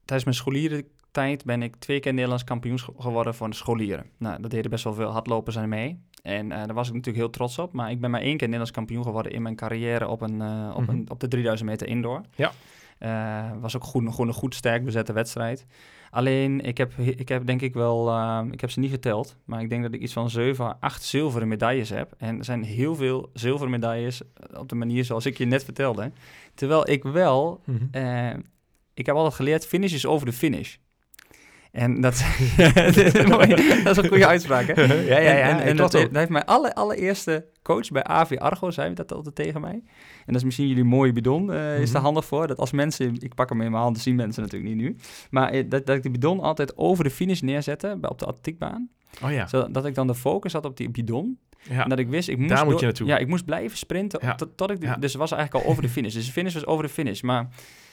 tijdens mijn scholieren tijd ben ik twee keer Nederlands kampioen geworden voor de scholieren. Nou, dat deden best wel veel hardlopers aan mee. En uh, daar was ik natuurlijk heel trots op. Maar ik ben maar één keer Nederlands kampioen geworden in mijn carrière op, een, uh, op, mm -hmm. een, op de 3000 meter indoor. Ja. Uh, was ook goed, gewoon een goed sterk bezette wedstrijd. Alleen, ik heb, ik heb denk ik wel, ik heb ze niet geteld, maar ik denk dat ik iets van 7, 8 zilveren medailles heb. En er zijn heel veel zilveren medailles op de manier zoals ik je net vertelde. Terwijl ik wel, mm -hmm. ik heb altijd geleerd, finish is over de finish. En dat, dat, is een goede uitspraak, hè? ja, ja, ja. En, en, dat, dat, heeft mijn alle, allereerste coach bij AV Argo, zei dat altijd tegen mij. En dat is misschien jullie mooie bidon, uh, is daar mhm. handig voor. Dat als mensen, ik pak hem in mijn handen, zien mensen natuurlijk niet nu. Maar eh, dat, dat ik de bidon altijd over de finish neerzette op de atletiekbaan. Oh ja. Zodat ik dan de focus had op die bidon. Ja. En dat ik wist, ik moest, Daar moet je naartoe. Ja, ik moest blijven sprinten ja. tot, tot, ik... Dus het was eigenlijk al over de finish. Dus de finish was over de finish. Maar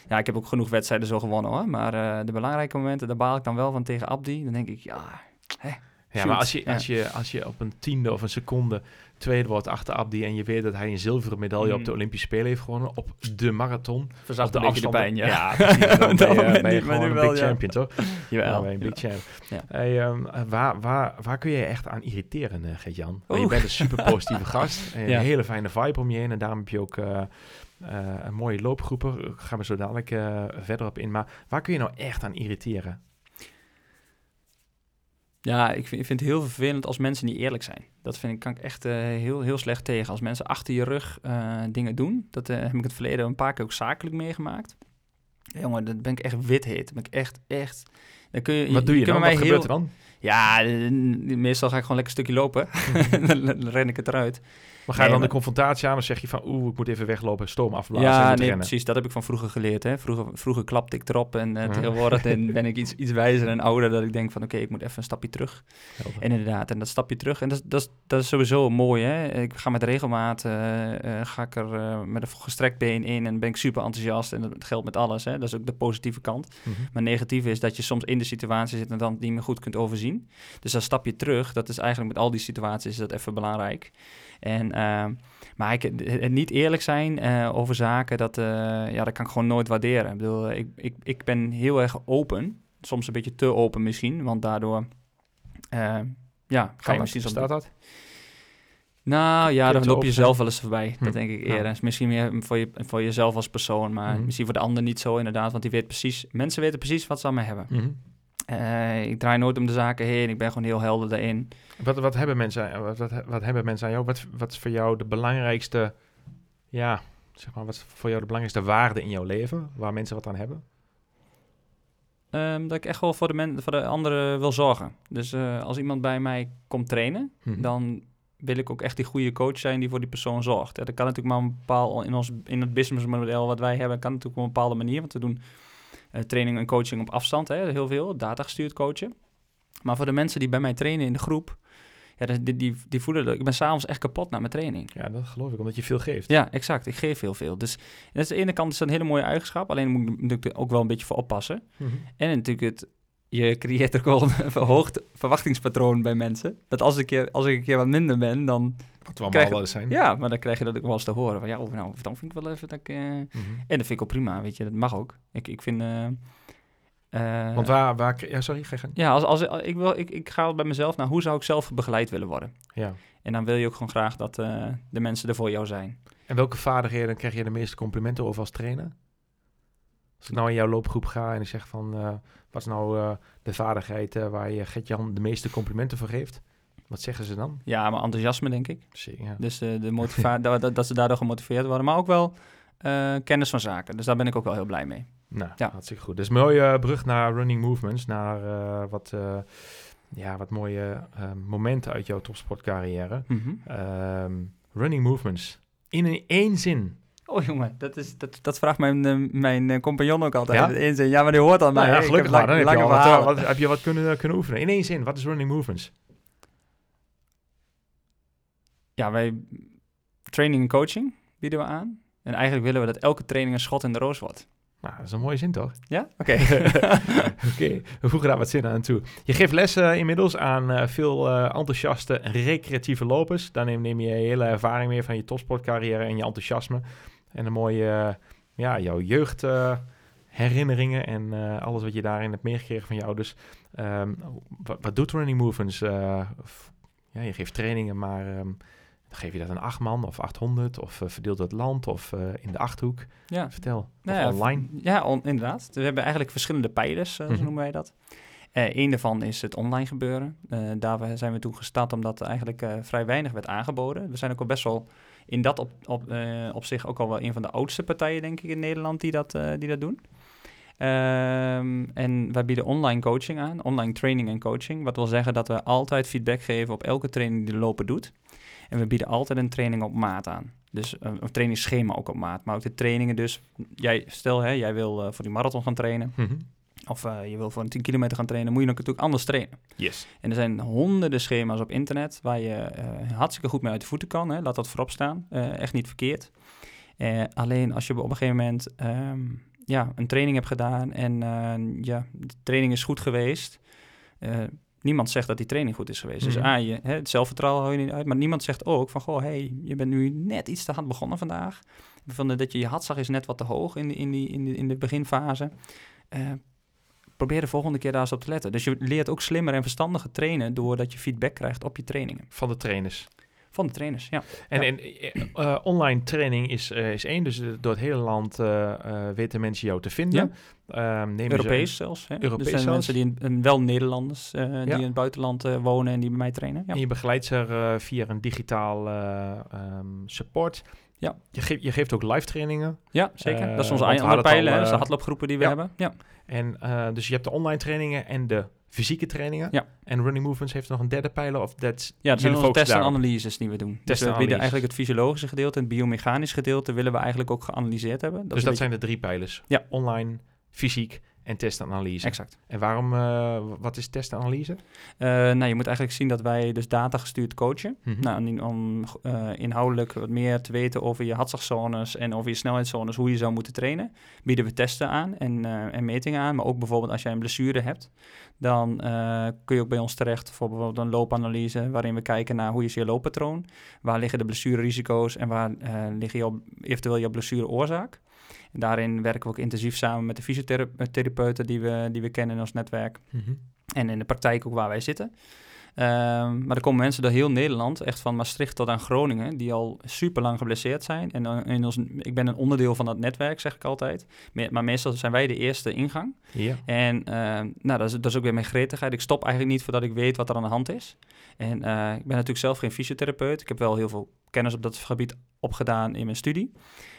ja, ik heb ook genoeg wedstrijden zo gewonnen hoor. Maar uh, de belangrijke momenten, daar baal ik dan wel van tegen Abdi. Dan denk ik, ja... Hè, ja, maar als je, als, je, als je op een tiende of een seconde tweede wordt achter Abdi en je weet dat hij een zilveren medaille op de mm. Olympische Spelen heeft gewonnen op de marathon. Verzacht de afstand. de pijn, ja. Ja, precies. Dan ben je, ben je gewoon een big champion, toch? Jawel. Ja, een big champ. Ja. Hey, um, waar, waar, waar kun je echt aan irriteren, uh, Gert-Jan? Je bent een super positieve gast. En een hele fijne vibe om je heen. En daarom heb je ook... Uh, uh, een mooie loopgroepen. Daar gaan we zo dadelijk uh, verder op in. Maar waar kun je nou echt aan irriteren? Ja, ik vind, ik vind het heel vervelend als mensen niet eerlijk zijn. Dat vind ik, kan ik echt uh, heel, heel slecht tegen. Als mensen achter je rug uh, dingen doen. Dat uh, heb ik in het verleden een paar keer ook zakelijk meegemaakt. jongen, dat ben ik echt wit heet. ben ik echt, echt... Dan kun je, Wat doe je, je dan? Wat gebeurt er dan? Ja, meestal ga ik gewoon lekker een stukje lopen. dan ren ik het eruit. Maar ga je dan de confrontatie aan, dan zeg je van, oeh, ik moet even weglopen, stoom afblazen Ja, nee, precies. Dat heb ik van vroeger geleerd. Hè. Vroeger, vroeger klapte ik erop en uh, tegenwoordig ben ik iets, iets wijzer en ouder dat ik denk van, oké, ik moet even een stapje terug. En inderdaad, en dat stapje terug. En dat, dat, dat is sowieso mooi, hè. Ik ga met regelmaat, uh, uh, ga ik er met een gestrekt been in en ben ik super enthousiast. En dat geldt met alles, hè. Dat is ook de positieve kant. Mm -hmm. Maar negatieve is dat je soms in de situatie zit en dan niet meer goed kunt overzien. Dus dat stapje terug, dat is eigenlijk met al die situaties is dat even belangrijk. En, uh, maar ik, het niet eerlijk zijn uh, over zaken, dat, uh, ja, dat kan ik gewoon nooit waarderen. Ik bedoel, ik, ik, ik ben heel erg open. Soms een beetje te open misschien, want daardoor... Uh, ja, ga je misschien... Staat dat? Nou ja, dan loop je zelf wel eens voorbij. Dat hm. denk ik eerder. Ja. misschien meer voor, je, voor jezelf als persoon, maar -hmm. misschien voor de ander niet zo inderdaad. Want die weet precies, mensen weten precies wat ze aan mij hebben. -hmm. Uh, ik draai nooit om de zaken heen. Ik ben gewoon heel helder daarin. Wat, wat, hebben, mensen, wat, wat, wat hebben mensen aan jou? Wat, wat is voor jou de belangrijkste, ja, zeg maar, wat is voor jou de belangrijkste waarde in jouw leven? Waar mensen wat aan hebben? Um, dat ik echt wel voor de, men, voor de anderen wil zorgen. Dus uh, als iemand bij mij komt trainen, hmm. dan wil ik ook echt die goede coach zijn die voor die persoon zorgt. Ja, dat kan natuurlijk maar een bepaald, in, ons, in het businessmodel wat wij hebben, kan natuurlijk op een bepaalde manier. Want we doen training en coaching op afstand, hè, heel veel, data gestuurd coachen. Maar voor de mensen die bij mij trainen in de groep, ja, die, die, die voelen dat ik ben s'avonds echt kapot na mijn training. Ja, dat geloof ik, omdat je veel geeft. Ja, exact. Ik geef heel veel. Dus aan de ene kant is dat een hele mooie eigenschap, alleen moet ik natuurlijk ook wel een beetje voor oppassen. Mm -hmm. En natuurlijk het, je creëert ook wel een verhoogd verwachtingspatroon bij mensen. Dat als ik, als ik een keer wat minder ben, dan wat we allemaal wel eens zijn. Ja, maar dan krijg je dat ook wel eens te horen. Van ja, oh, nou, dan vind ik wel even dat ik... Uh, mm -hmm. En dat vind ik ook prima, weet je. Dat mag ook. Ik, ik vind... Uh, uh, Want waar, waar... Ja, sorry, ga Ja, als, als, ik, wil, ik, ik ga bij mezelf naar hoe zou ik zelf begeleid willen worden. Ja. En dan wil je ook gewoon graag dat de mensen er voor jou zijn. En welke vaardigheden krijg je de meeste complimenten over als trainer? Als ik nou in jouw loopgroep ga en ik zeg van... wat is nou de vaardigheid waar je Gert-Jan de meeste complimenten voor geeft? Wat zeggen ze dan? Ja, maar enthousiasme, denk ik. Zie, ja. Dus uh, de motiva dat, dat, ze daardoor gemotiveerd worden. Maar ook wel uh, kennis van zaken. Dus daar ben ik ook wel heel blij mee. Nou, ja. hartstikke goed. Dus mooie uh, brug naar running movements. Naar wat, ja, wat mooie momenten uit jouw topsportcarrière. Mm -hmm. running movements. In één zin. Oh jongen, dat, is, dat, dat vraagt mijn, mijn compagnon ook altijd. Ja? In één zin. Ja, maar die hoort al mij. Nou, ja, gelukkig maar. Dan heb je, wat, wat, heb je wat kunnen, kunnen oefenen. In één zin, wat is running movements? Ja, wij training en coaching bieden we aan. En eigenlijk willen we dat elke training een schot in de roos wordt. Nou, dat is een mooie zin toch? Ja? Oké. Oké, we voegen daar wat zin aan toe. Je geeft lessen uh, inmiddels aan uh, veel uh, enthousiaste recreatieve lopers. Daar neem, neem je hele ervaring mee van je topsportcarrière en je enthousiasme. En een mooie, ja, jouw jeugdherinneringen en alles wat je daarin hebt meegekregen van jou. Dus um, wat, wat, doet Running Movements? ja, je geeft trainingen, maar... Um, geef je dat een acht man of 800 of uh, verdeelt het land of uh, in de Achthoek? Ja. Vertel. Nou ja, online? Ja, on, inderdaad. We hebben eigenlijk verschillende pijlers, uh, mm -hmm. zo noemen wij dat. Eén daarvan is het online gebeuren. daar zijn we toen gestart omdat er eigenlijk vrij weinig werd aangeboden. We zijn ook al best wel in dat op, op, op zich ook al wel een van de oudste partijen, denk ik, in Nederland die dat, die dat doen. Ehm, en wij bieden online coaching aan, online training en coaching. Wat wil zeggen dat we altijd feedback geven op elke training die de loper doet. En we bieden altijd een training op maat aan. Dus een, een trainingsschema ook op maat. Maar ook de trainingen dus. Jij, stel, hè, jij wil uh, voor die marathon gaan trainen. Mhm. Of uh, je wil voor een 10 kilometer gaan trainen, moet je natuurlijk anders trainen. Yes. En er zijn honderden schema's op internet waar je uh, hartstikke goed mee uit de voeten kan. Hè. Laat dat voorop staan. echt niet verkeerd. alleen als je op een gegeven moment um, ja, een training hebt gedaan en ja, de training is goed geweest niemand zegt dat die training goed is geweest. Dus mhm. A, je, hè, het zelfvertrouwen hou je niet uit. Maar niemand zegt ook van, goh, hey, je bent nu net iets te hard begonnen vandaag. Van dat je je hartslag is net wat te hoog in, de, in, die, in, de, in de beginfase. Uh, probeer de volgende keer daar eens op te letten. Dus je leert ook slimmer en verstandiger trainen... doordat je feedback krijgt op je trainingen. Van de trainers? Van de trainers, ja. En, en uh, online training is, uh, is één, dus door het hele land uh, weten mensen jou te vinden. Ja. Um, Europees zelfs. Hè? Europees er zijn mensen die in, wel Nederlanders die in het buitenland wonen en die bij mij trainen. Ja. En je begeleidt ze via een digitaal um, support. Ja. Je, ge je geeft ook live trainingen. Ja, zeker. dat is onze andere pijlen, al, de hardloopgroepen die we hebben. Ja. En dus je hebt de online trainingen en de fysieke trainingen. Ja. En Running Movements heeft nog een derde pijler of dat Ja, dat zijn onze tests en analyses die we doen. Dus we bieden eigenlijk het fysiologische gedeelte en het biomechanische gedeelte willen we eigenlijk ook geanalyseerd hebben. Dat dus dat zijn de drie pijlers. Ja. Online, fysiek en testanalyse. Exact. En waarom, uh, wat is testanalyse? Uh, nou, je moet eigenlijk zien dat wij dus data gestuurd coachen. Mm -hmm. Nou, om uh, inhoudelijk wat meer te weten over je hartslagzones en over je snelheidszones, hoe je zou moeten trainen, bieden we testen aan en, en metingen aan. Maar ook bijvoorbeeld als jij een blessure hebt, dan kun je ook bij ons terecht voor bijvoorbeeld een loopanalyse, waarin we kijken naar hoe is je looppatroon, waar liggen de blessurerisico's en waar liggen eventueel je blessureoorzaak daarin werken we ook intensief samen met de fysiotherapeuten die we, die we kennen in ons netwerk. Mhm. En in de praktijk ook waar wij zitten. Ehm, maar er komen mensen door heel Nederland, echt van Maastricht tot aan Groningen, die al super lang geblesseerd zijn. En in ons, ik ben een onderdeel van dat netwerk, zeg ik altijd. Maar meestal zijn wij de eerste ingang. Ja. En ehm, nou, dat, is, dat is ook weer mijn gretigheid. Ik stop eigenlijk niet voordat ik weet wat er aan de hand is. En uh, ik ben natuurlijk zelf geen fysiotherapeut. Ik heb wel heel veel kennis op dat gebied opgedaan in mijn studie.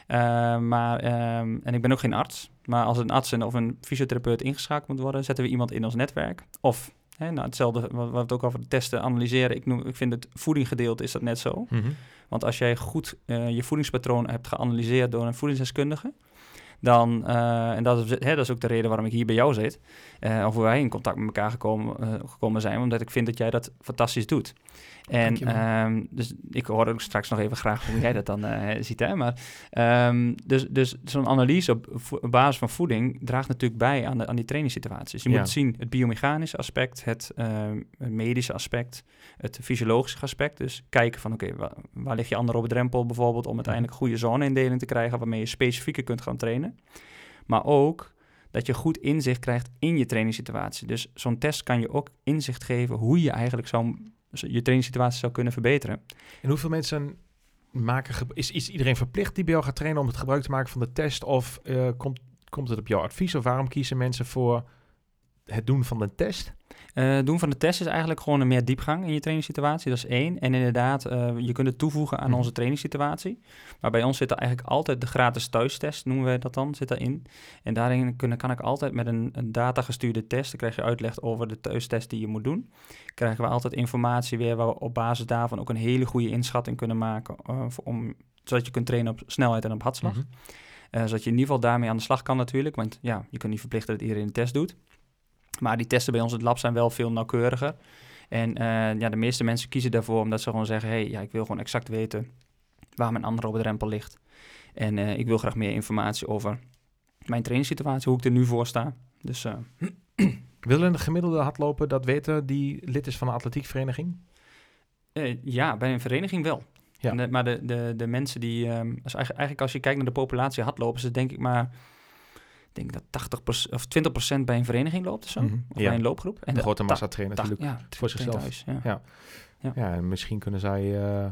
Uh, maar, um, en ik ben ook geen arts. Maar als een arts of een fysiotherapeut ingeschakeld moet worden, zetten we iemand in ons netwerk. Of hè, nou, hetzelfde wat we het ook over testen analyseren. Ik, noem, ik vind het voedinggedeelte is dat net zo. Mm -hmm. Want als jij goed uh, je voedingspatroon hebt geanalyseerd door een voedingsdeskundige, dan, uh, en dat is, hè, dat is ook de reden waarom ik hier bij jou zit, uh, of hoe wij in contact met elkaar gekomen, uh, gekomen zijn, omdat ik vind dat jij dat fantastisch doet. En um, dus ik hoor ook straks nog even graag hoe jij dat dan uh, ziet. Hè? Maar, um, dus dus zo'n analyse op, op, basis van voeding draagt natuurlijk bij aan, de, aan die trainingssituaties. Dus je ja. moet zien het biomechanische aspect, het, uh, het, medische aspect, het fysiologische aspect. Dus kijken van oké, okay, waar, waar, lig je andere op de drempel bijvoorbeeld om uiteindelijk goede zoneindeling te krijgen waarmee je specifieker kunt gaan trainen. Maar ook dat je goed inzicht krijgt in je trainingssituatie. Dus zo'n test kan je ook inzicht geven hoe je eigenlijk dus je trainingssituatie zou kunnen verbeteren. En hoeveel mensen maken, is, is iedereen verplicht die bij jou gaat trainen om het gebruik te maken van de test? Of uh, komt, komt het op jouw advies? Of waarom kiezen mensen voor het doen van de test? Uh, doen van de test is eigenlijk gewoon een meer diepgang in je trainingssituatie. Dat is één. En inderdaad, uh, je kunt het toevoegen aan mhm. onze trainingssituatie. Maar bij ons zit er eigenlijk altijd de gratis thuistest, noemen we dat dan, zit daarin. En daarin kunnen, kan ik altijd met een, een datagestuurde test, dan krijg je uitleg over de thuistest die je moet doen. Krijgen we altijd informatie weer waar we op basis daarvan ook een hele goede inschatting kunnen maken. Uh, om, zodat je kunt trainen op snelheid en op hartslag. Mm zodat je in ieder geval daarmee aan de slag kan natuurlijk. Want ja, je kunt niet verplichten dat iedereen een test doet. Maar die testen bij ons in het lab zijn wel veel nauwkeuriger. En uh, ja, de meeste mensen kiezen daarvoor omdat ze gewoon zeggen... hey, ja, ik wil gewoon exact weten waar mijn andere op de drempel ligt. En uh, ik wil graag meer informatie over mijn trainingssituatie, hoe ik er nu voor sta. Dus, uh, Willen de gemiddelde hardloper dat weten die lid is van een atletiekvereniging? ja, bij een vereniging wel. Ja. De, maar de, de, de mensen die... Um, als eigenlijk als je kijkt naar de populatie hardlopers... is denk ik maar denk dat 80% of 20% bij een vereniging loopt of zo. Mm -hmm. Of ja. bij een loopgroep. En de grote massa trainen natuurlijk ja, voor zichzelf. Thuis, ja. Ja. ja. Ja. en misschien kunnen zij uh,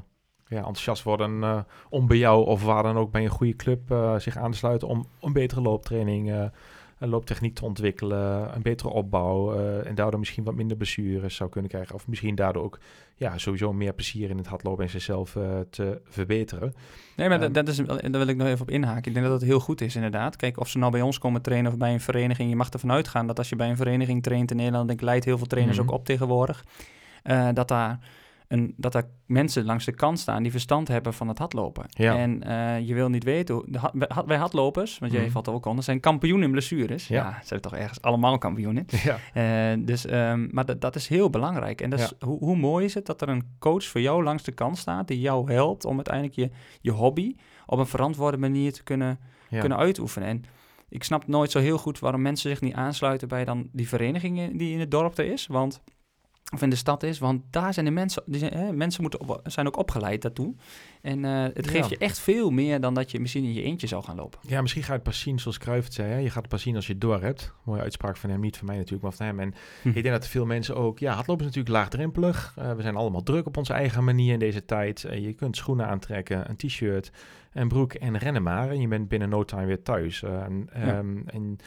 ja, enthousiast worden uh, om bij jou of waar dan ook bij een goede club uh, zich aan te sluiten om een betere looptraining een looptechniek te ontwikkelen, een betere opbouw en daardoor misschien wat minder blessures zou kunnen krijgen. Of misschien daardoor ook ja, sowieso meer plezier in het hardlopen en zichzelf te verbeteren. Nee, maar um, dat is, daar wil ik nog even op inhaken. Ik denk dat het heel goed is inderdaad. Kijk, of ze nou bij ons komen trainen of bij een vereniging, je mag ervan uitgaan dat als je bij een vereniging traint in Nederland, ik leidt heel veel trainers mhm. ook op tegenwoordig, dat daar een, dat er mensen langs de kant staan die verstand hebben van het hardlopen. Ja. En uh, je wil niet weten, hoe, de, wij hardlopers, want jij mm. valt er ook onder, zijn kampioen in blessures. Ja, ja zijn toch ergens allemaal kampioen in. Ja. Uh, dus, um, maar dat, dat is heel belangrijk. En dat is, hoe, hoe mooi is het dat er een coach voor jou langs de kant staat, die jou helpt om uiteindelijk je, je hobby op een verantwoorde manier te kunnen, kunnen uitoefenen. En ik snap nooit zo heel goed waarom mensen zich niet aansluiten bij dan die vereniging die in het dorp er is, want of in de stad is. Want daar zijn de mensen, die zijn, hè, mensen moeten zijn ook opgeleid daartoe. En uh, het geeft je echt veel meer dan dat je misschien in je eentje zou gaan lopen. Ja, misschien ga je het pas zien zoals Cruijff het zei. Hè? Je gaat het pas zien als je het door hebt. Mooie uitspraak van hem, niet van mij natuurlijk, maar van hem. En hm. ik denk dat veel mensen ook... Ja, hardlopen is natuurlijk laagdrempelig. Uh, we zijn allemaal druk op onze eigen manier in deze tijd. Uh, je kunt schoenen aantrekken, een t-shirt, een broek en rennen maar. En je bent binnen no time weer thuis. Um, ja. en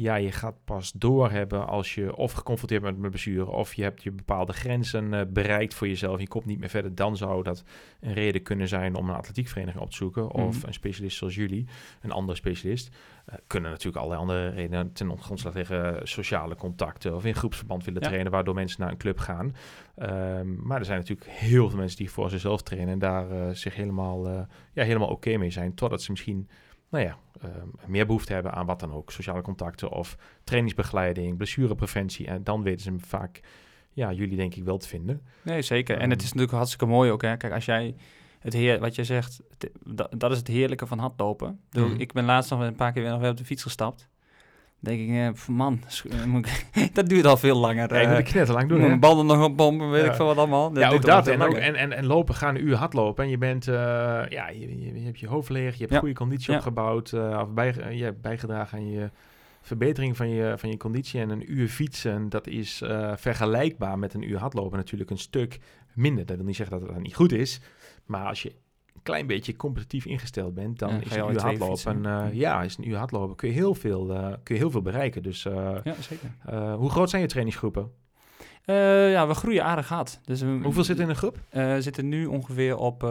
ja, je gaat pas doorhebben als je of geconfronteerd bent met blessure of je hebt je bepaalde grenzen uh, bereikt voor jezelf. Je komt niet meer verder. Dan zou dat een reden kunnen zijn om een atletiekvereniging op te zoeken. Of mhm. een specialist zoals jullie, een andere specialist. Uh, kunnen natuurlijk allerlei andere redenen ten grondslag liggen. Sociale contacten of in groepsverband willen trainen, waardoor mensen naar een club gaan. Um, maar er zijn natuurlijk heel veel mensen die voor zichzelf trainen en daar uh, zich helemaal, ja, helemaal oké mee zijn. Totdat ze misschien nou ja, uh, meer behoefte hebben aan wat dan ook. Sociale contacten of trainingsbegeleiding, blessurepreventie. En dan weten ze hem vaak, ja, jullie denk ik wel te vinden. Nee, zeker. en het is natuurlijk hartstikke mooi ook. Hè? Kijk, als jij het heer, wat je zegt, dat, dat is het heerlijke van hardlopen. Mm. Ik ben laatst nog een paar keer weer nog weer op de fiets gestapt denk ik, eh, man, eh, dat duurt al veel langer. Ja, je moet net lang doen. Een banden nog oppompen, weet ik veel wat allemaal. ja, ook dat. En, ook, en, en, en lopen, gaan een uur hardlopen. En je bent, uh, ja, je, je, hebt je hoofd leeg, je hebt goede conditie opgebouwd. Uh, of bij, je hebt bijgedragen aan je verbetering van je, van je conditie. En een uur fietsen, dat is vergelijkbaar met een uur hardlopen natuurlijk een stuk minder. Dat wil niet zeggen dat het dan niet goed is. Maar als je klein beetje competitief ingesteld bent, dan is een uur hardlopen. Uh, ja, is een uur hardlopen kun je heel veel, uh, kun je heel veel bereiken. Dus uh, ja, zeker. hoe groot zijn je trainingsgroepen? ja, we groeien aardig hard. Dus, Hoeveel zitten in een groep? we zitten nu ongeveer op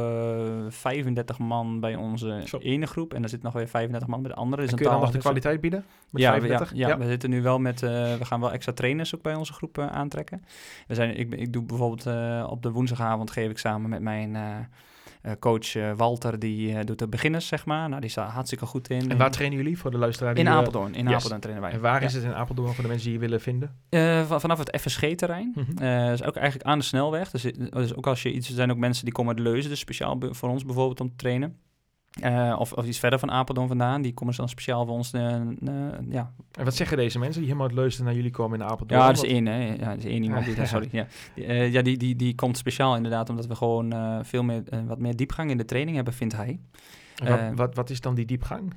35 man bij onze ene groep. En er zit nog weer 35 man bij de andere. Dus kun je dan nog de kwaliteit bieden? Met ja, ja, ja, we zitten nu wel met... we gaan wel extra trainers ook bij onze groep aantrekken. We zijn, ik, ik doe bijvoorbeeld op de woensdagavond geef ik samen met mijn uh, coach uh, Walter, die uh, doet de beginners, zeg maar. Nou, die staat hartsikke goed in. En waar trainen jullie voor de luisteraar? In Apeldoorn. In yes. Apeldoorn trainen wij. En waar ja. is het in Apeldoorn voor de mensen die je willen vinden? vanaf het FSG-terrein. Mm -hmm. is ook eigenlijk aan de snelweg. Dus, dus, ook als je iets... Er zijn ook mensen die komen uit Leuzen, dus speciaal voor ons bijvoorbeeld om te trainen. Uh, of, of iets verder van Apeldoorn vandaan. Die komen dan speciaal voor ons. Uh, uh, ja. En wat zeggen deze mensen die helemaal uit Leusden naar jullie komen in Apeldoorn? Ja, dat is één. Hè. Ja, dat is één iemand. Die, sorry. Ja, die, ja die, die, die komt speciaal inderdaad omdat we gewoon veel meer, wat meer diepgang in de training hebben, vindt hij. Wat, wat, wat, is dan die diepgang?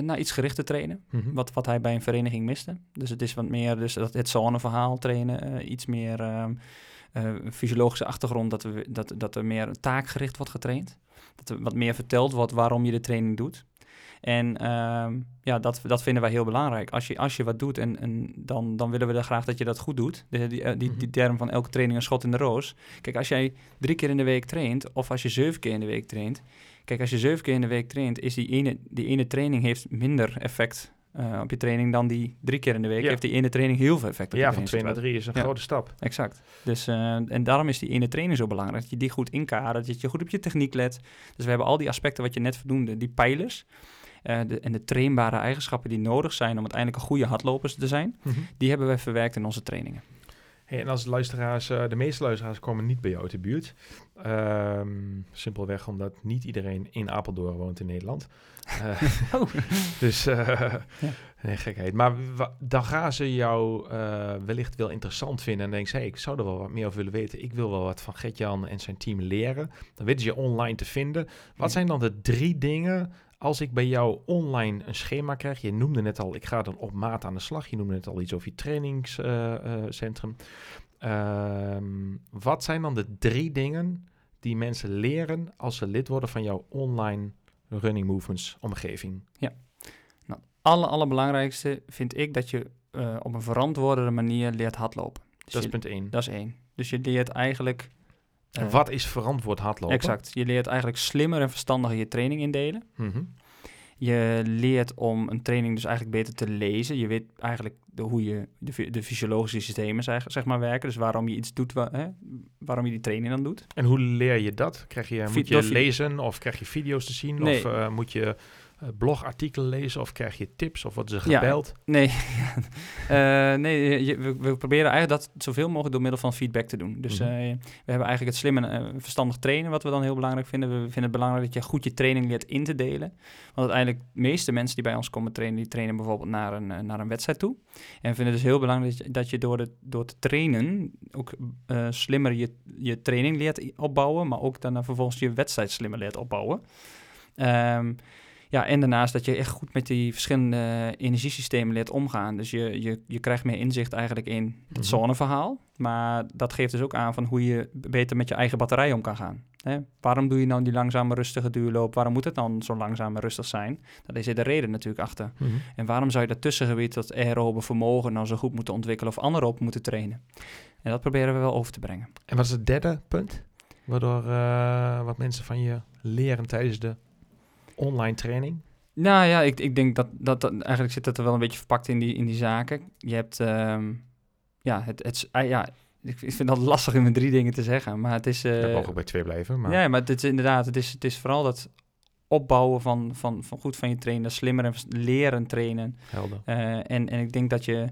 nou, iets gericht te trainen. Mm -hmm. wat, wat hij bij een vereniging miste. Dus het is wat meer dus dat, het zoneverhaal trainen. iets meer ehm, fysiologische achtergrond. Dat, we, dat, dat er meer taakgericht wordt getraind dat er wat meer verteld wordt waarom je de training doet. En uh, ja, dat, dat vinden wij heel belangrijk. Als je, als je wat doet, en, en dan, dan willen we graag dat je dat goed doet. Die, die, die, die, mhm. term van elke training een schot in de roos. Kijk, als jij drie keer in de week traint, of als je zeven keer in de week traint. Kijk, als je zeven keer in de week traint, is die ene, die ene training heeft minder effect uh, op je training dan die drie keer in de week. Heeft die ene training heel veel effect op ja, van twee naar drie is een grote stap. Exact. Dus, uh, en daarom is die ene training zo belangrijk. Dat je die goed inkadert, dat je goed op je techniek let. Dus we hebben al die aspecten wat je net verdoende, die pijlers. Uh, de, en de trainbare eigenschappen die nodig zijn om uiteindelijk een goede hardlopers te zijn, mm -hmm. die hebben we verwerkt in onze trainingen. Hey, en als luisteraars, uh, de meeste luisteraars komen niet bij jou uit de buurt. Um, simpelweg omdat niet iedereen in Apeldoorn woont in Nederland. Uh, oh. Dus, uh, ja. nee, gekheid. Maar dan gaan ze jou wellicht wel interessant vinden en denken ze, hey, ik zou er wel wat meer over willen weten. Ik wil wel wat van Gert-Jan en zijn team leren. Dan weten ze je online te vinden. Wat zijn dan de drie dingen als ik bij jou online een schema krijg, je noemde net al, ik ga dan op maat aan de slag. Je noemde net al iets over je trainingscentrum. Uh, wat zijn dan de drie dingen die mensen leren als ze lid worden van jouw online running movements omgeving? Ja, nou, aller, allerbelangrijkste vind ik dat je uh, op een verantwoordere manier leert hardlopen. Dus dat is punt één. Dat is één. Dus je leert eigenlijk... Uh, wat is verantwoord hardlopen? Exact. Je leert eigenlijk slimmer en verstandiger je training indelen. Mm Je leert om een training dus eigenlijk beter te lezen. Je weet eigenlijk de, hoe je de, de fysiologische systemen zeg, zeg, maar werken. Dus waarom je iets doet, hè, waarom je die training dan doet. En hoe leer je dat? Krijg je, moet je lezen of krijg je video's te zien? Nee. Of uh, moet je blogartikelen lezen of krijg je tips of worden ze gebeld? Ja, nee, uh, nee je, we, proberen eigenlijk dat zoveel mogelijk door middel van feedback te doen. Dus mm we hebben eigenlijk het slim en verstandig trainen, wat we dan heel belangrijk vinden. We vinden het belangrijk dat je goed je training leert in te delen. Want uiteindelijk, de meeste mensen die bij ons komen trainen, die trainen bijvoorbeeld naar een, naar een wedstrijd toe. En we vinden het dus heel belangrijk dat je, dat je door, de, door te trainen ook slimmer je, je training leert opbouwen, maar ook dan vervolgens je wedstrijd slimmer leert opbouwen. Um, ja, en daarnaast dat je echt goed met die verschillende energiesystemen leert omgaan. Dus je, je, je krijgt meer inzicht eigenlijk in het mm zonneverhaal. Maar dat geeft dus ook aan van hoe je beter met je eigen batterij om kan gaan. Hè? Waarom doe je nou die langzame, rustige duurloop? Waarom moet het dan zo langzaam en rustig zijn? Daar is er de reden natuurlijk achter. Mhm. En waarom zou je dat tussengebied, dat aerobe vermogen, nou zo goed moeten ontwikkelen of anaerobe moeten trainen? En dat proberen we wel over te brengen. En wat is het derde punt? Waardoor uh, wat mensen van je leren tijdens de online training? Nou ja, ik, ik denk dat, dat, eigenlijk zit het er wel een beetje verpakt in die, in die zaken. Je hebt, um, ja, het, het, uh, ja, ik vind dat lastig in mijn drie dingen te zeggen, maar het is... Uh, ik mogen bij twee blijven, maar... Ja, maar het is inderdaad, het is, het is vooral dat opbouwen van, van, van goed van je trainen, slimmer en leren trainen. Helder. Uh, en, en ik denk dat je,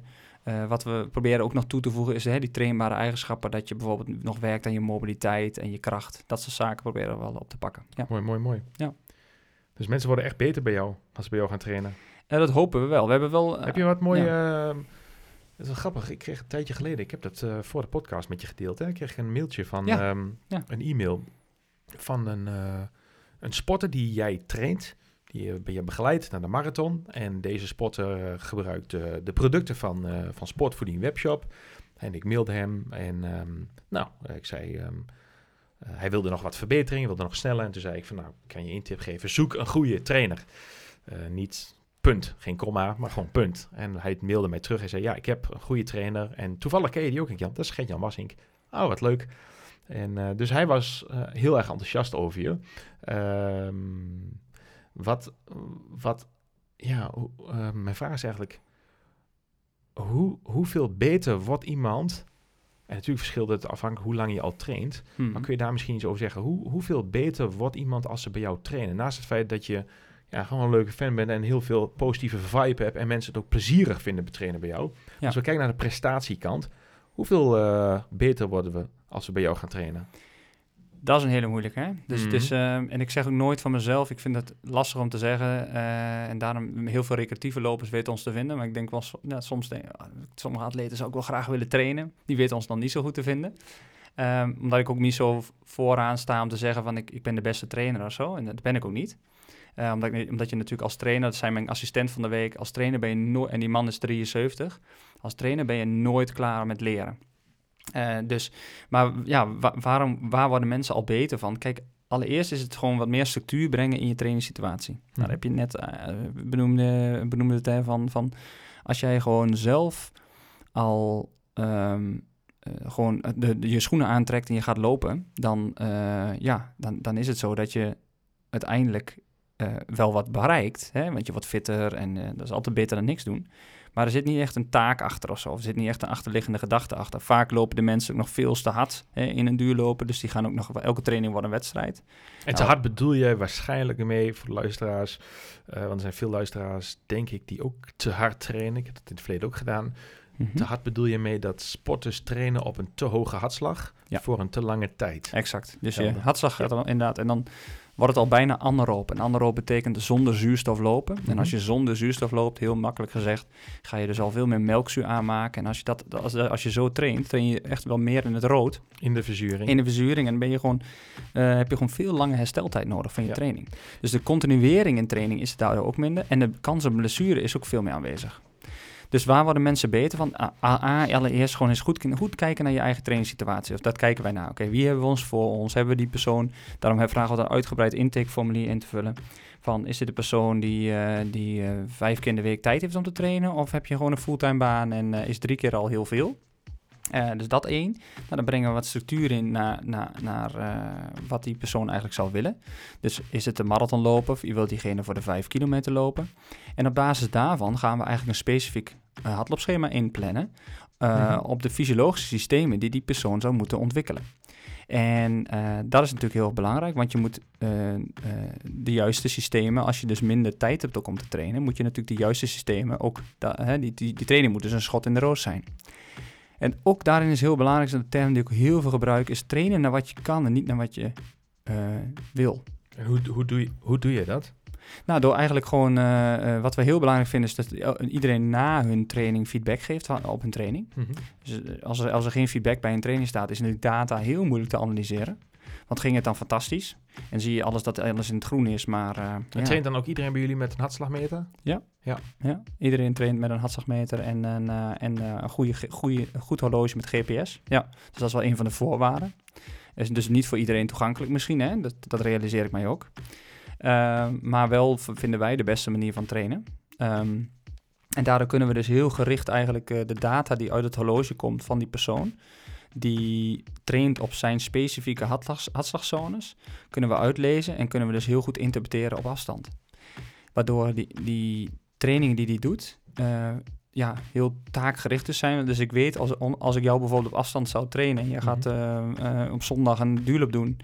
uh, wat we proberen ook nog toe te voegen, is hè, die trainbare eigenschappen, dat je bijvoorbeeld nog werkt aan je mobiliteit en je kracht. Dat soort zaken proberen we wel op te pakken. Ja. Mooi, mooi, mooi. Ja. Dus mensen worden echt beter bij jou als ze bij jou gaan trainen. Ja, dat hopen we wel. We hebben wel... Heb je wat mooie... Ja. Uh, dat is wel grappig. Ik kreeg een tijdje geleden, ik heb dat uh, voor de podcast met je gedeeld. Hè? Ik kreeg een mailtje van, ja. Um, ja. een e-mail van een, uh, een sporter die jij traint. Die ben je begeleid naar de marathon. En deze sporter gebruikt de producten van, van Sportvoeding Webshop. En ik mailde hem en um, nou, ik zei... Um, hij wilde nog wat verbeteringen, wilde nog sneller. En toen zei ik van, nou, kan je een tip geven? Zoek een goede trainer. Uh, niet punt, geen komma, maar gewoon punt. En hij mailde mij terug en zei, ja, ik heb een goede trainer. En toevallig ken je die ook, Jan. Dat is geen Jan Wassink. Oh, wat leuk. En uh, dus hij was heel erg enthousiast over je. Um, wat, wat, ja, mijn vraag is eigenlijk, hoe, hoeveel beter wordt iemand en natuurlijk verschilt het afhankelijk hoe lang je al traint. Maar hmm. kun je daar misschien iets over zeggen? Hoe, hoeveel beter wordt iemand als ze bij jou trainen? Naast het feit dat je ja, gewoon een leuke fan bent en heel veel positieve vibe hebt en mensen het ook plezierig vinden betrainen bij jou. Als we kijken naar de prestatiekant, hoeveel uh, beter worden we als we bij jou gaan trainen? Dat is een hele moeilijke. Hè? Dus het is, uh, en ik zeg ook nooit van mezelf, ik vind het lastig om te zeggen. Uh, en daarom heel veel recreatieve lopers weten ons te vinden. Maar ik denk wel, ja, soms denk, ah, sommige atleten zou ik wel graag willen trainen. Die weten ons dan niet zo goed te vinden. Um, omdat ik ook niet zo vooraan sta om te zeggen van ik, ik ben de beste trainer of zo. En dat ben ik ook niet. Uh, omdat, ik, omdat je natuurlijk als trainer, dat zijn mijn assistent van de week, als trainer ben je nooit, en die man is 73, als trainer ben je nooit klaar met leren. Uh, dus, maar ja, waarom, waar worden mensen al beter van? Kijk, allereerst is het gewoon wat meer structuur brengen in je trainingssituatie. Nou, daar heb je net uh, benoemde, benoemde het hè, van, van als jij gewoon zelf al um, uh, gewoon de, de, je schoenen aantrekt en je gaat lopen, dan, ja, dan, dan is het zo dat je uiteindelijk wel wat bereikt. Hè? Want je wordt fitter en dat is altijd beter dan niks doen. Maar er zit niet echt een taak achter of zo. Er zit niet echt een achterliggende gedachte achter. Vaak lopen de mensen ook nog veel te hard hè, in een duurlopen. Dus die gaan ook nog... Elke training wordt een wedstrijd. En te nou, hard bedoel je waarschijnlijk mee voor de luisteraars. Uh, want er zijn veel luisteraars, denk ik, die ook te hard trainen. Ik heb dat in het verleden ook gedaan. Mhm. Te hard bedoel je mee dat sporters trainen op een te hoge hartslag voor een te lange tijd. Exact. Dus je hartslag gaat dan inderdaad... En dan wordt het al bijna anaeroop. En anaeroop betekent zonder zuurstof lopen. En als mhm. je zonder zuurstof loopt, heel makkelijk gezegd, ga je dus al veel meer melkzuur aanmaken. En als je, dat, als, als je zo traint, train je echt wel meer in het rood. In de verzuring. In de verzuring. En ben je gewoon, uh, heb je gewoon veel lange hersteltijd nodig van je training. Dus de continuering in training is daar ook minder. En de kans op blessure is ook veel meer aanwezig. Dus waar worden mensen beter van? A, allereerst gewoon eens goed, kijken naar je eigen trainingssituatie. Of dat kijken wij naar. Oké, wie hebben we ons voor ons? Hebben we die persoon? Daarom vragen we een uitgebreid intakeformulier in te vullen. Van, is dit de persoon die, uh, die uh, vijf keer in de week tijd heeft om te trainen? Of heb je gewoon een fulltime baan en uh, is drie keer al heel veel? Dus dat één. Nou, dan brengen we wat structuur in naar, naar, naar wat die persoon eigenlijk zou willen. Dus is het een marathon lopen of je wilt diegene voor de vijf kilometer lopen? En op basis daarvan gaan we eigenlijk een specifiek hardloopschema inplannen. Mm op de fysiologische systemen die die persoon zou moeten ontwikkelen. En uh, dat is natuurlijk heel belangrijk, want je moet uh, uh, de juiste systemen, als je dus minder tijd hebt ook om te trainen, moet je natuurlijk de juiste systemen ook, hè, die, die, die training moet dus een schot in de roos zijn. En ook daarin is heel belangrijk, de term die ik heel veel gebruik, is trainen naar wat je kan en niet naar wat je wil. En hoe, hoe, doe je, hoe doe je dat? Nou, door eigenlijk gewoon, uh, wat we heel belangrijk vinden, is dat iedereen na hun training feedback geeft op hun training. Mhm. Dus eh, als er, als er geen feedback bij een training staat, is de data heel moeilijk te analyseren. Want ging het dan fantastisch? En zie je alles dat alles in het groen is, maar... Uh, en traint dan ook iedereen bij jullie met een hartslagmeter? Ja. Ja. ja. Iedereen traint met een hartslagmeter en, en, en een goede, goede, goed horloge met GPS. Ja, dus dat is wel een van de voorwaarden. Is dus niet voor iedereen toegankelijk misschien, hè? Dat, dat realiseer ik mij ook. Ehm, maar wel vinden wij de beste manier van trainen. Ehm, en daardoor kunnen we dus heel gericht eigenlijk de data die uit het horloge komt van die persoon, die traint op zijn specifieke hartslagzones, kunnen we uitlezen en kunnen we dus heel goed interpreteren op afstand. Waardoor die, die trainingen die hij doet, uh, ja, heel taakgericht zijn. Dus ik weet, als, als ik jou bijvoorbeeld op afstand zou trainen en je mhm. gaat uh, op zondag een duurloop doen,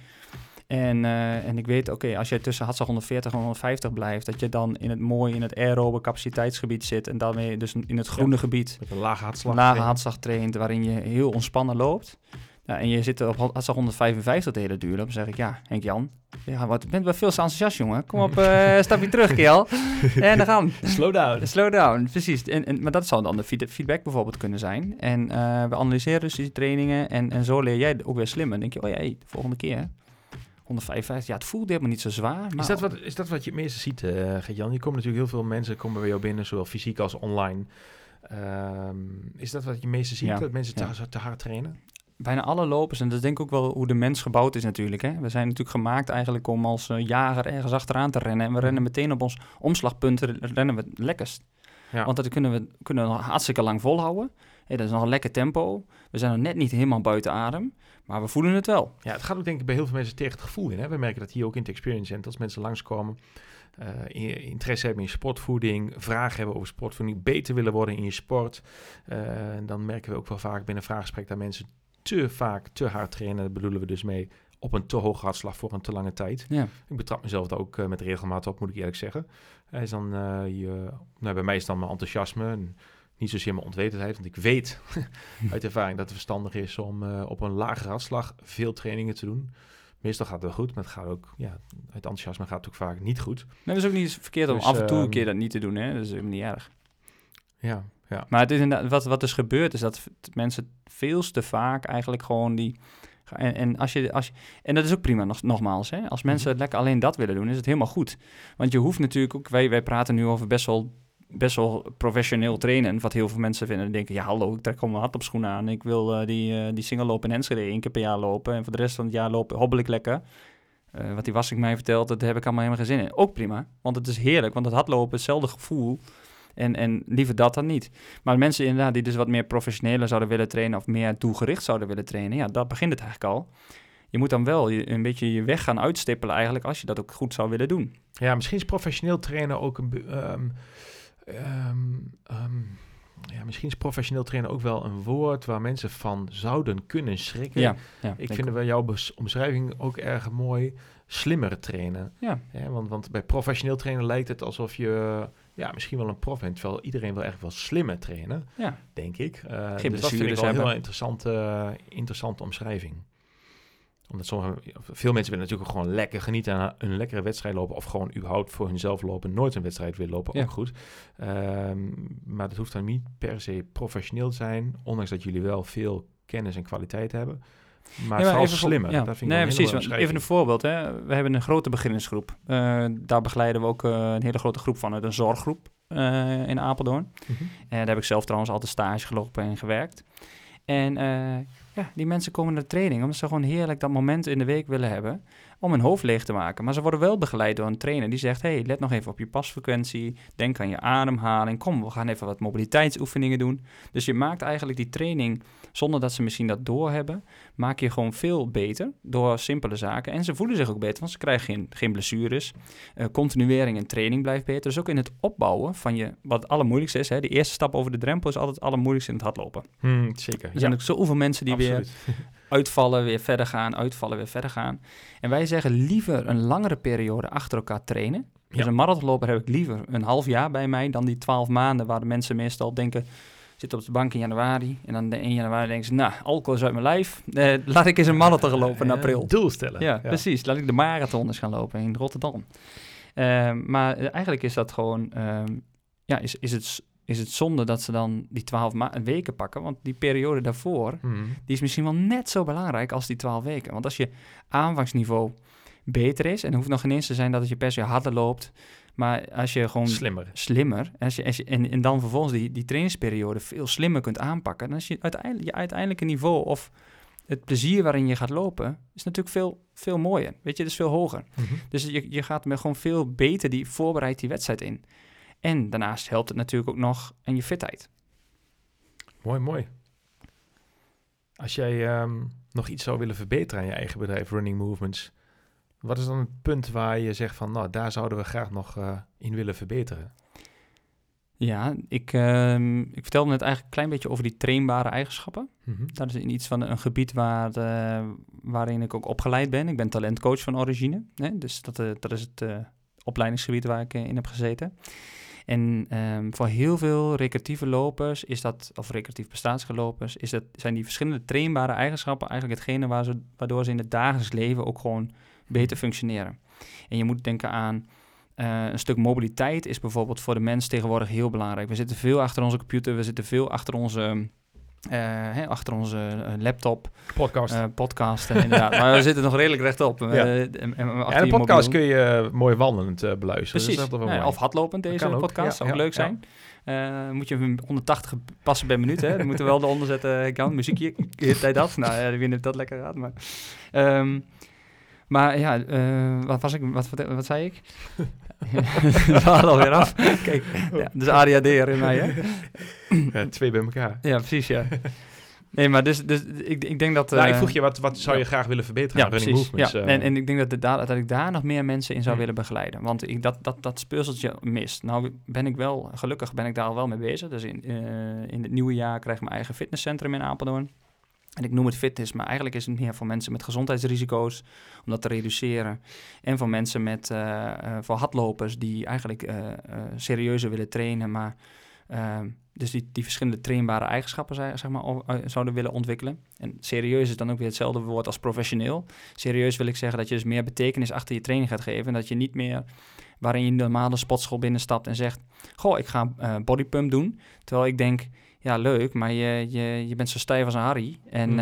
en, uh, en ik weet, oké, als je tussen hartslag 140 en 150 blijft, dat je dan in het mooie, in het aerobe capaciteitsgebied zit en daarmee dus in het groene gebied. Met een lage hartslag. Lage hartslag traint, waarin je heel ontspannen loopt. Ja, en je zit op hartslag 155 de hele duur. Dan zeg ik, ja, Henk-Jan, ja, wat, bent wel veel enthousiast, jongen. Kom op, uh, stapje terug, Kiel. En dan gaan Slow down. Slow down, precies. En, en, maar dat zou dan de feedback bijvoorbeeld kunnen zijn. En uh, we analyseren dus die trainingen en, en zo leer jij ook weer slimmer. Dan denk je, oh ja, hey, de volgende keer 155, ja, het voelt helemaal niet zo zwaar. Maar is, dat wat, is dat wat je het meeste ziet, uh, Jan? Je komt natuurlijk heel veel mensen komen bij jou binnen, zowel fysiek als online. Um, is dat wat je het meeste ziet, dat mensen te, te, hard trainen? Bijna alle lopers, en dat denk ik ook wel hoe de mens gebouwd is natuurlijk. Hè? We zijn natuurlijk gemaakt eigenlijk om als uh, jager ergens achteraan te rennen. En we rennen mhm. meteen op ons omslagpunt, rennen we het lekkerst. Ja. Want dat kunnen we, kunnen we hartstikke lang volhouden. Hey, dat is nog een lekker tempo. We zijn nog net niet helemaal buiten adem. Maar we voelen het wel. Ja, het gaat ook denk ik bij heel veel mensen tegen het gevoel in. Hè? We merken dat hier ook in het Experience Center, als mensen langskomen, uh, interesse hebben in sportvoeding, vragen hebben over sportvoeding, beter willen worden in je sport. Uh, dan merken we ook wel vaak binnen een vraaggesprek dat mensen te vaak te hard trainen. Daar bedoelen we dus mee op een te hoge hartslag voor een te lange tijd. Ja. Ik betrap mezelf daar ook uh, met regelmaat op, moet ik eerlijk zeggen. Hij is dan, je, nou, bij mij is dan mijn enthousiasme. En, niet zozeer mijn onwetendheid, want ik weet uit ervaring dat het verstandig is om uh, op een lagere hartslag veel trainingen te doen. Meestal gaat het wel goed, maar het gaat ook, ja, het enthousiasme gaat ook vaak niet goed. Nee, dat is ook niet verkeerd om dus, af en toe een ehm, keer dat niet te doen, hè? Dat is helemaal niet erg. Ja, ja. Maar het is inderdaad, wat, wat dus gebeurt, is dat mensen veel te vaak eigenlijk gewoon die... En, en, als je, als je, en dat is ook prima, nog, nogmaals. Hè? Als mensen mhm. lekker alleen dat willen doen, is het helemaal goed. Want je hoeft natuurlijk ook... Wij, wij praten nu over best wel best wel professioneel trainen. Wat heel veel mensen vinden. Die denken, ja hallo, ik trek gewoon mijn hart op schoenen aan. Ik wil uh, die, uh, die single lopen in Enschede één keer per jaar lopen. En voor de rest van het jaar lopen, hobbel ik lekker. Uh, wat die was ik mij vertelt, dat heb ik allemaal helemaal geen zin in. Ook prima, want het is heerlijk. Want het hardlopen, hetzelfde gevoel. En, en liever dat dan niet. Maar mensen inderdaad die dus wat meer professioneler zouden willen trainen... of meer doelgericht zouden willen trainen... ja, dat begint het eigenlijk al. Je moet dan wel een beetje je weg gaan uitstippelen eigenlijk... als je dat ook goed zou willen doen. Ja, misschien is professioneel trainen ook een... Um Um, ja, misschien is professioneel trainen ook wel een woord waar mensen van zouden kunnen schrikken. Ja, ja ik vind wel jouw omschrijving ook erg mooi. Slimmer trainen. Ja. ja. want, want bij professioneel trainen lijkt het alsof je ja, misschien wel een prof bent. Terwijl iedereen wil echt wel slimmer trainen, ja. denk ik. Uh, dus dat vind ik wel een heel interessante, interessante omschrijving omdat sommige, veel mensen willen natuurlijk gewoon lekker genieten aan een lekkere wedstrijd lopen. Of gewoon überhaupt voor hunzelf lopen. Nooit een wedstrijd willen lopen. Ook goed. Ehm, maar dat hoeft dan niet per se professioneel te zijn. Ondanks dat jullie wel veel kennis en kwaliteit hebben. Maar, ja, vooral slimmer. Ja. Dat vind ik nee, precies. even een voorbeeld. Hè. We hebben een grote beginnersgroep. Uh, daar begeleiden we ook uh, een hele grote groep van een zorggroep uh, in Apeldoorn. Mm -hmm. daar heb ik zelf trouwens altijd stage gelopen en gewerkt. En ja, die mensen komen naar de training omdat ze gewoon heerlijk dat moment in de week willen hebben om hun hoofd leeg te maken. Maar ze worden wel begeleid door een trainer die zegt: hey, let nog even op je pasfrequentie. Denk aan je ademhaling. Kom, we gaan even wat mobiliteitsoefeningen doen. Dus je maakt eigenlijk die training zonder dat ze misschien dat doorhebben. Maak je gewoon veel beter door simpele zaken. En ze voelen zich ook beter, want ze krijgen geen, geen blessures. Uh, continuering en training blijft beter. Dus ook in het opbouwen van je, wat het allermoeilijkste is. Hè, de eerste stap over de drempel is altijd het allermoeilijkste in het hardlopen. Hmm, zeker. Er zijn ook zoveel mensen die weer uitvallen, weer verder gaan, uitvallen, weer verder gaan. En wij zeggen liever een langere periode achter elkaar trainen. Dus een marathonloper heb ik liever een half jaar bij mij dan die twaalf maanden waar de mensen meestal denken zit op de bank in januari. En dan de 1 januari denken ze, nou, alcohol is uit mijn lijf. Eh, laat ik eens een marathon lopen in april. Doel stellen. Ja, precies. Laat ik de marathon eens gaan lopen in Rotterdam. Uh, maar eigenlijk is dat gewoon, uh, ja, is, is het is het zonde dat ze dan die twaalf weken pakken. Want die periode daarvoor, mhm. die is misschien wel net zo belangrijk als die twaalf weken. Want als je aanvangsniveau beter is, en het hoeft nog geen eens te zijn dat het je per se harder loopt, maar als je gewoon slimmer, slimmer als je, als je, en, en dan vervolgens die, die trainingsperiode veel slimmer kunt aanpakken, dan is je, uiteindelijk, je uiteindelijke niveau of het plezier waarin je gaat lopen, is natuurlijk veel, veel mooier. Weet je, dus veel hoger. Mhm. Dus je, je gaat met gewoon veel beter die voorbereid die wedstrijd in. En daarnaast helpt het natuurlijk ook nog aan je fitheid. Mooi, mooi. Als jij ehm, nog iets zou willen verbeteren aan je eigen bedrijf, Running Movements, wat is dan het punt waar je zegt van, nou, daar zouden we graag nog uh, in willen verbeteren? Ja, ik, uh, ik vertelde net eigenlijk een klein beetje over die trainbare eigenschappen. Mm Dat is in iets van een gebied waar, uh, waarin ik ook opgeleid ben. Ik ben talentcoach van origine. Hè? Dus dat, uh, dat is het opleidingsgebied waar ik in heb gezeten. En um, voor heel veel recreatieve lopers is dat, of recreatief prestatielopers, is dat, zijn die verschillende trainbare eigenschappen eigenlijk hetgene waar ze, waardoor ze in het dagelijks leven ook gewoon beter functioneren. En je moet denken aan uh, een stuk mobiliteit is bijvoorbeeld voor de mens tegenwoordig heel belangrijk. We zitten veel achter onze computer, we zitten veel achter onze uh, hè, achter onze uh, laptop. Podcast. Uh, podcasten, inderdaad. maar we zitten nog redelijk rechtop. Ja, en, en de podcast kun je mooi wandelend beluisteren. Precies. Dus dat ja, of hardlopend deze podcast. Zou ook leuk zijn. moet je 180 passen per minuut, hè. Dan moeten we wel eronder zetten, kan, muziekje, tijd af. Nou, ja, ik of dat lekker gaat, maar... Um, maar ja, uh, wat was ik, wat, wat, wat zei ik? We waren alweer af. Kijk, ja, dus ADHD in mij, hè? Ja, twee bij elkaar. Ja, precies, ja. Nee, maar dus, dus ik, ik denk dat... Uh, ik vroeg je, wat, wat zou je graag willen verbeteren ja, running movements? Ja, uh, en, en ik denk dat, de, dat ik daar nog meer mensen in zou willen begeleiden. Want ik, dat, dat, dat speurseltje mist. Nou ben ik wel, gelukkig ben ik daar al wel mee bezig. Dus in, uh, in het nieuwe jaar krijg ik mijn eigen fitnesscentrum in Apeldoorn. En ik noem het fitness, maar eigenlijk is het meer voor mensen met gezondheidsrisico's, om dat te reduceren. En voor mensen met, uh, uh, voor hardlopers die eigenlijk uh, serieuzer willen trainen, maar ehm, dus die, die verschillende trainbare eigenschappen zeg maar, zouden willen ontwikkelen. En serieus is dan ook weer hetzelfde woord als professioneel. Serieus wil ik zeggen dat je dus meer betekenis achter je training gaat geven. En dat je niet meer waarin je normale sportschool binnenstapt en zegt: Goh, ik ga bodypump doen. Terwijl ik denk ja, leuk, maar je, je, je bent zo stijf als een Harry. En, mm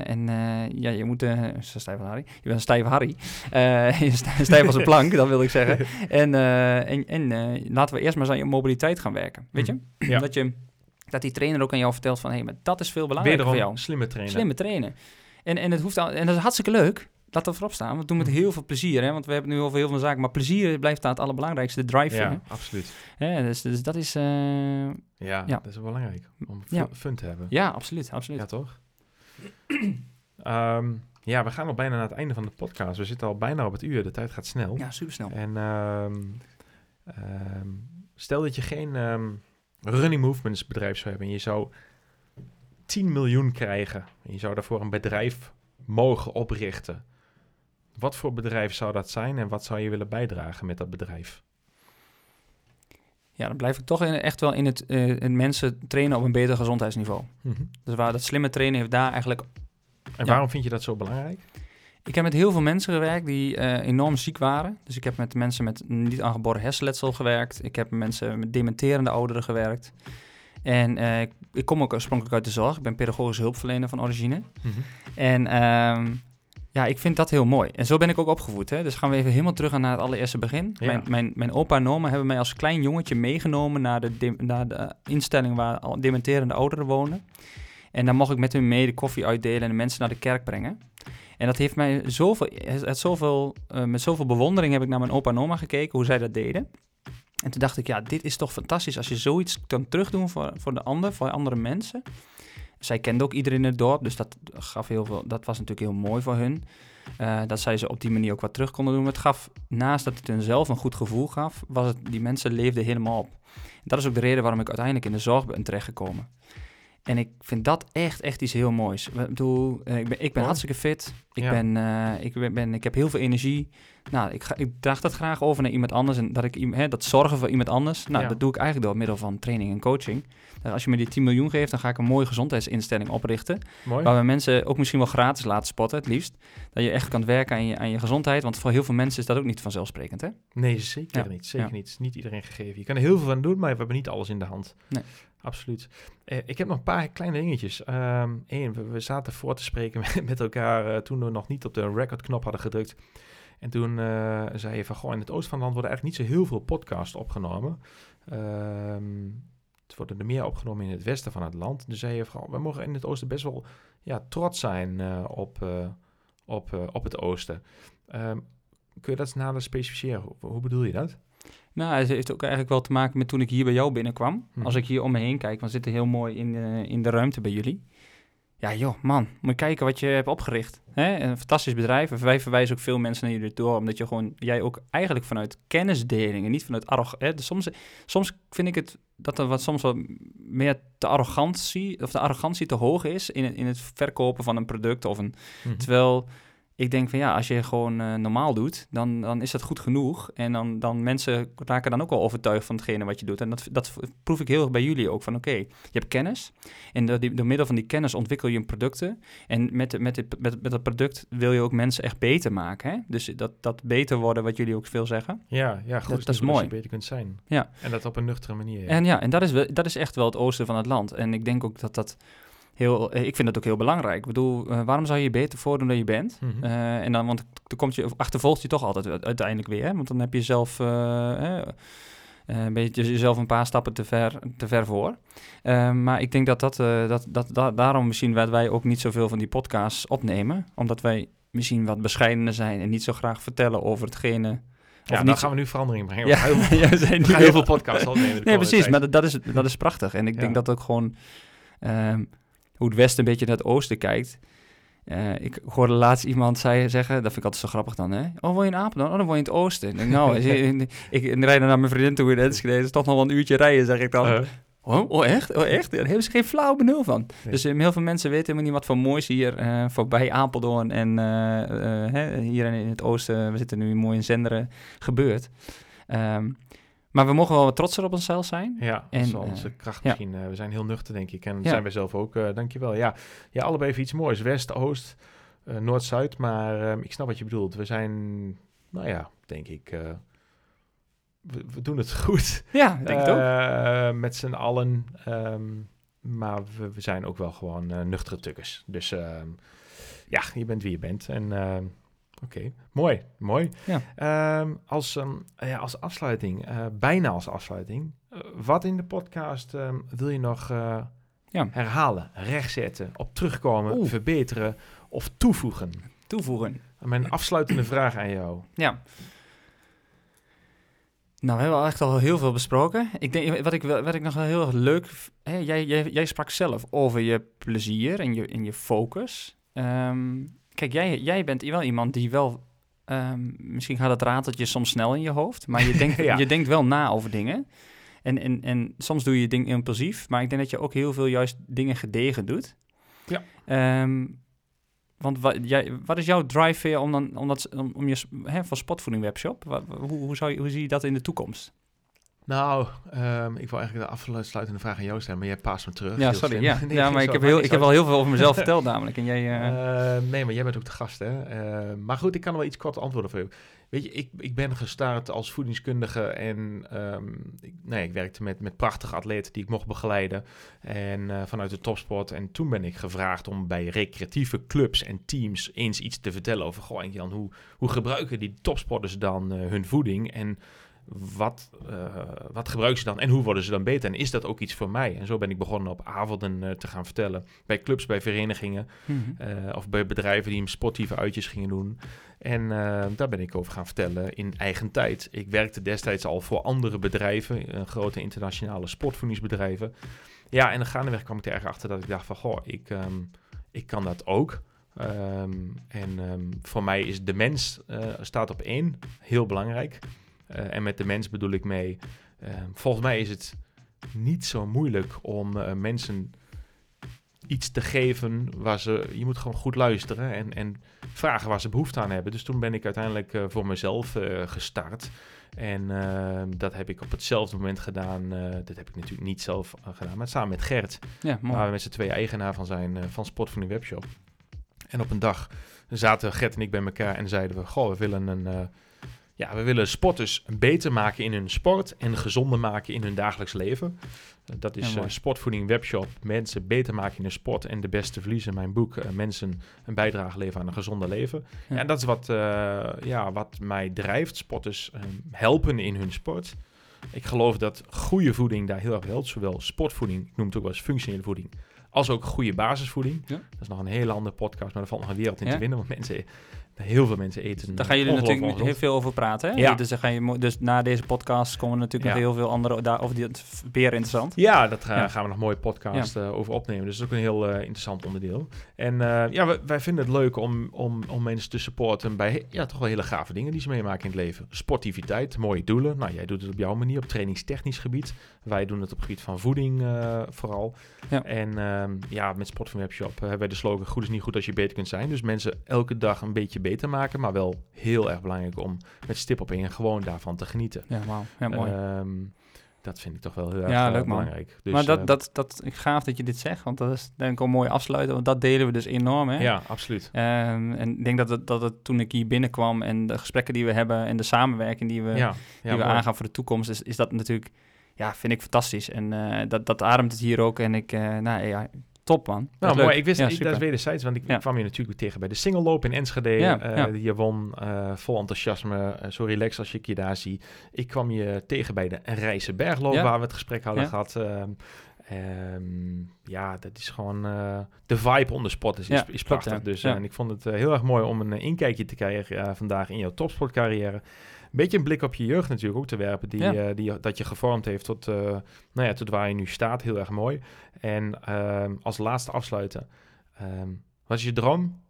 en uh, ja, je moet... Uh, zo stijf als Harry. Je bent een stijve Harry. je stijf als een plank, dat wil ik zeggen. En, en, en laten we eerst maar aan je mobiliteit gaan werken. Weet je? Mhm. Ja. Dat je... Dat die trainer ook aan jou vertelt van... hé, hey, maar dat is veel belangrijker voor jou. slimme trainen. Slimme trainen. En, en, het hoeft al, en dat is hartstikke leuk laat dat voorop staan. We doen met mhm. heel veel plezier, hè? want we hebben nu over heel veel zaken. Maar plezier blijft daar het allerbelangrijkste, de drive. Ja, absoluut. Ja, dus, dus dat is... Uh, ja, ja, dat is belangrijk om ja. fun te hebben. Ja, absoluut, absoluut. Ja, toch? um, ja, we gaan al bijna naar het einde van de podcast. We zitten al bijna op het uur. De tijd gaat snel. Ja, super snel. En um, um, stel dat je geen running movements bedrijf zou hebben en je zou 10 miljoen krijgen en je zou daarvoor een bedrijf mogen oprichten. Wat voor bedrijf zou dat zijn en wat zou je willen bijdragen met dat bedrijf? Ja, dan blijf ik toch in, echt wel in het uh, in mensen trainen op een beter gezondheidsniveau. Mm -hmm. Dus waar dat slimme trainen heeft daar eigenlijk... En waarom vind je dat zo belangrijk? Ik heb met heel veel mensen gewerkt die uh, enorm ziek waren. Dus ik heb met mensen met niet aangeboren hersenletsel gewerkt. Ik heb met mensen met dementerende ouderen gewerkt. En ik, ik, kom ook oorspronkelijk uit de zorg. Ik ben pedagogisch hulpverlener van origine. Mhm. En ehm, ja, ik vind dat heel mooi. En zo ben ik ook opgevoed. Hè? Dus gaan we even helemaal terug naar het allereerste begin. Mijn, mijn, mijn opa en oma hebben mij als klein jongetje meegenomen naar de, naar de instelling waar dementerende ouderen wonen. En dan mocht ik met hun mee de koffie uitdelen en de mensen naar de kerk brengen. En dat heeft mij zoveel, het, zoveel uh, met zoveel bewondering heb ik naar mijn opa en oma gekeken, hoe zij dat deden. En toen dacht ik, ja, dit is toch fantastisch als je zoiets kan terugdoen voor, voor de ander, voor andere mensen. Zij kende ook iedereen in het dorp, dus dat, gaf heel veel, dat was natuurlijk heel mooi voor hun. Uh, dat zij ze op die manier ook wat terug konden doen. Het gaf, naast dat het hun zelf een goed gevoel gaf, was het, die mensen leefden helemaal op. dat is ook de reden waarom ik uiteindelijk in de zorg ben terechtgekomen. En ik vind dat echt, echt iets heel moois. Ik, bedoel, eh, ik ben, ik ben hartstikke fit. Ik, ben, uh, ik, ben, ik heb heel veel energie. Nou, ik, ga, ik draag dat graag over naar iemand anders. En dat ik hè, dat zorgen voor iemand anders. Nou, dat doe ik eigenlijk door middel van training en coaching. Uh, als je me die 10 miljoen geeft, dan ga ik een mooie gezondheidsinstelling oprichten. Mooi. Waar we mensen ook misschien wel gratis laten spotten, het liefst. Dat je echt kan werken aan je, aan je gezondheid. Want voor heel veel mensen is dat ook niet vanzelfsprekend, hè? Nee, zeker niet. Zeker niet. niet iedereen gegeven. Je kan er heel veel van doen, maar we hebben niet alles in de hand. Nee absoluut. Uh, ik heb nog een paar kleine dingetjes. Eén, ehm, we, zaten voor te spreken met, elkaar uh, toen we nog niet op de recordknop hadden gedrukt. En toen uh, zei je van, goh, in het oosten van het land worden eigenlijk niet zo heel veel podcasts opgenomen. Ehm, het worden er meer opgenomen in het westen van het land. Dus zei je van, we mogen in het oosten best wel ja, trots zijn op, op, op het oosten. Um, kun je dat nader specificeren? Hoe bedoel je dat? Nou, het heeft ook eigenlijk wel te maken met toen ik hier bij jou binnenkwam. Mhm. Als ik hier om me heen kijk, we zitten heel mooi in, uh, in de ruimte bij jullie. Ja, joh, man, moet je kijken wat je hebt opgericht. Hè? Een fantastisch bedrijf. Wij verwijzen ook veel mensen naar jullie door, omdat je gewoon, jij ook eigenlijk vanuit kennisdeling en niet vanuit arrogantie. Dus soms, soms vind ik het dat er wat soms wat meer de arrogantie, of de arrogantie te hoog is in, in het verkopen van een product of een. Mhm. Terwijl ik denk van ja, als je gewoon uh, normaal doet, dan, dan is dat goed genoeg. En dan, dan mensen raken dan ook wel overtuigd van hetgene wat je doet. En dat, dat proef ik heel erg bij jullie ook. Van oké, je hebt kennis. En door, door middel van die kennis ontwikkel je producten. En met, met, dit, met, met dat product wil je ook mensen echt beter maken. Hè? Dus dat, dat beter worden, wat jullie ook veel zeggen. Ja, ja goed. Dat, is mooi. Dat je beter kunt zijn. Ja. En dat op een nuchtere manier. En ja, en dat is, dat is echt wel het oosten van het land. En ik denk ook dat dat heel, eh, ik vind dat ook heel belangrijk. Ik bedoel, uh, waarom zou je je beter voordoen dan je bent? Mm en dan, want dan komt je, achtervolgt je toch altijd uiteindelijk weer. Hè? Want dan heb je zelf, een beetje jezelf een paar stappen te ver, te ver voor. maar ik denk dat, dat, dat, dat, daarom misschien wij ook niet zoveel van die podcasts opnemen. Omdat wij misschien wat bescheidener zijn en niet zo graag vertellen over hetgene ja, dan niet... gaan we nu verandering brengen. Ja, heel, ja, zijn heel veel podcasts opnemen. Nee, precies. Maar dat, dat, is, dat is prachtig. En ik denk dat ook gewoon... Um, hoe het Westen een beetje naar het Oosten kijkt. Uh, ik hoorde laatst iemand zei, zeggen, dat vind ik altijd zo grappig dan, hè? Oh, woon je in Apeldoorn? Oh, dan woon je in het Oosten. Denk, nou, ik, ik, ik rijd naar mijn vriendin toe in Enschede. Het is toch nog wel een uurtje rijden, zeg ik dan. Uh. Oh, oh, echt? Oh, echt? Daar hebben ze geen flauw benul van. Dus um, heel veel mensen weten helemaal niet wat voor moois hier uh, voorbij Apeldoorn en hier in het oosten, we zitten nu mooi in Zenderen, gebeurt. Um, maar we mogen wel wat trotser op onszelf zijn. Ja, en, dat is onze uh, kracht misschien. Uh, we zijn heel nuchter, denk ik. En ja. zijn wij zelf ook, uh, dankjewel. Ja, ja, allebei even iets moois. West, Oost, Noord, Zuid. Maar ehm, ik snap wat je bedoelt. We zijn, nou ja, denk ik... We, we, doen het goed. Ja, denk ik ook. Met z'n allen. Um, maar we, we, zijn ook wel gewoon nuchtere tukkers. Dus ehm, ja, je bent wie je bent. En Oké, mooi, mooi. Ja. Ehm, als, um, ja, als afsluiting, uh, bijna als afsluiting, uh, wat in de podcast um, wil je nog uh, ja. herhalen, rechtzetten, op terugkomen, Oeh. verbeteren of toevoegen? Toevoegen. Mijn afsluitende vraag aan jou. Ja. Nou, we hebben al echt al heel veel besproken. Ik denk, wat ik, wat ik nog heel erg leuk... Hè, jij, jij, jij sprak zelf over je plezier en je, en je focus. Um, kijk, jij, jij bent wel iemand die wel... Um, misschien gaat het rateltje soms snel in je hoofd, maar je denkt, je denkt wel na over dingen. En, en, en soms doe je dingen impulsief, maar ik denk dat je ook heel veel juist dingen gedegen doet. Ja. Um, want wat, jij, wat is jouw drive om, dan, om, dat, om, om je hè, van spotvoeding webshop? Wat, hoe, hoe, zou je, hoe zie je dat in de toekomst? Nou, um, ik wil eigenlijk de afsluitende vraag aan jou stellen, maar jij paast me terug. Ja, sorry. Ja, ja maar ik heb, heel, ik heb al heel veel over mezelf verteld namelijk. En jij, uh... nee, maar jij bent ook de gast, hè? Uh, maar goed, ik kan wel iets kort antwoorden voor je. Weet je, ik, ik ben gestart als voedingskundige en um, ik, nee, ik werkte met, met prachtige atleten die ik mocht begeleiden. En uh, vanuit de topsport. En toen ben ik gevraagd om bij recreatieve clubs en teams eens iets te vertellen over... Goh, Jan, hoe, hoe gebruiken die topsporters dan hun voeding? En wat, uh, wat gebruiken ze dan en hoe worden ze dan beter? En is dat ook iets voor mij? En zo ben ik begonnen op avonden uh, te gaan vertellen. Bij clubs, bij verenigingen mm -hmm. uh, of bij bedrijven die sportieve uitjes gingen doen. En daar ben ik over gaan vertellen in eigen tijd. Ik werkte destijds al voor andere bedrijven, grote internationale sportvoedingsbedrijven. Ja, en dan gaandeweg kwam ik er erg achter dat ik dacht van, goh, ik, um, ik kan dat ook. Um, en um, voor mij is de mens staat op één, heel belangrijk. Uh, en met de mens bedoel ik mee. Uh, volgens mij is het niet zo moeilijk om uh, mensen iets te geven waar ze. Je moet gewoon goed luisteren en, en vragen waar ze behoefte aan hebben. Dus toen ben ik uiteindelijk voor mezelf gestart. En dat heb ik op hetzelfde moment gedaan. dat heb ik natuurlijk niet zelf gedaan, maar samen met Gert. Ja, waar we met z'n twee eigenaar van zijn van Sport van de Webshop. En op een dag zaten Gert en ik bij elkaar en zeiden we: Goh, we willen een ja, we willen sporters beter maken in hun sport en gezonder maken in hun dagelijks leven. Dat is uh, Sportvoeding Webshop. Mensen beter maken in hun sport en de beste verliezen. Mijn boek. Uh, mensen een bijdrage leveren aan een gezonder leven. Ja. En dat is wat, uh, ja, wat mij drijft. Sporters helpen in hun sport. Ik geloof dat goede voeding daar heel erg helpt. Zowel sportvoeding, ik noem het ook wel eens functionele voeding, als ook goede basisvoeding. Ja. Dat is nog een hele andere podcast, maar er valt nog een wereld in ja. te winnen. Want mensen heel veel mensen eten. Daar gaan jullie natuurlijk heel veel over praten. Hè? Ja. Dus, ga je, dus na deze podcast komen natuurlijk nog heel veel andere daar over die weer interessant. Ja, dat gaan, gaan we nog mooie podcast uh, over opnemen. Dus dat is ook een heel uh, interessant onderdeel. En uh, ja, wij, wij, vinden het leuk om, om, om mensen te supporten bij ja, toch wel hele gave dingen die ze meemaken in het leven. Sportiviteit, mooie doelen. Nou, jij doet het op jouw manier, op trainingstechnisch gebied. Wij doen het op het gebied van voeding vooral. Ja. En ehm, ja, met Sport van Webshop hebben wij de slogan: goed is niet goed als je beter kunt zijn. Dus mensen elke dag een beetje beter beter maken, maar wel heel erg belangrijk om met stip op één gewoon daarvan te genieten. Ja, wauw. Ja, mooi. Um, dat vind ik toch wel heel erg ja, leuk, belangrijk. Dus, maar dat, uh, dat, dat, ik gaaf dat je dit zegt, want dat is denk ik een mooi afsluiten, want dat delen we dus enorm. Hè? Ja, absoluut. Um, en ik denk dat het, dat het toen ik hier binnenkwam en de gesprekken die we hebben en de samenwerking die we, ja, die we aangaan voor de toekomst, is, is dat natuurlijk, ja, vind ik fantastisch. En uh, dat, dat ademt het hier ook. En ik, uh, nou ja, top man. Nou mooi, ik wist, ja, ik, dat is wederzijds, want ik ja. kwam je natuurlijk tegen bij de single loop in Enschede. Ja, uh, die je won, uh, vol enthousiasme, uh, zo relaxed als ik je daar zie. Ik kwam je tegen bij de Rijse Bergloop, waar we het gesprek hadden gehad. Um, ja, dat is gewoon de vibe onder sport is, is, is prachtig. dus en ik vond het heel erg mooi om een inkijkje te krijgen vandaag in jouw topsportcarrière beetje een blik op je jeugd natuurlijk ook te werpen, die, ja. uh, die dat je gevormd heeft tot, uh, nou ja, tot waar je nu staat. Heel erg mooi. En uh, als laatste afsluiten, um, wat is je droom?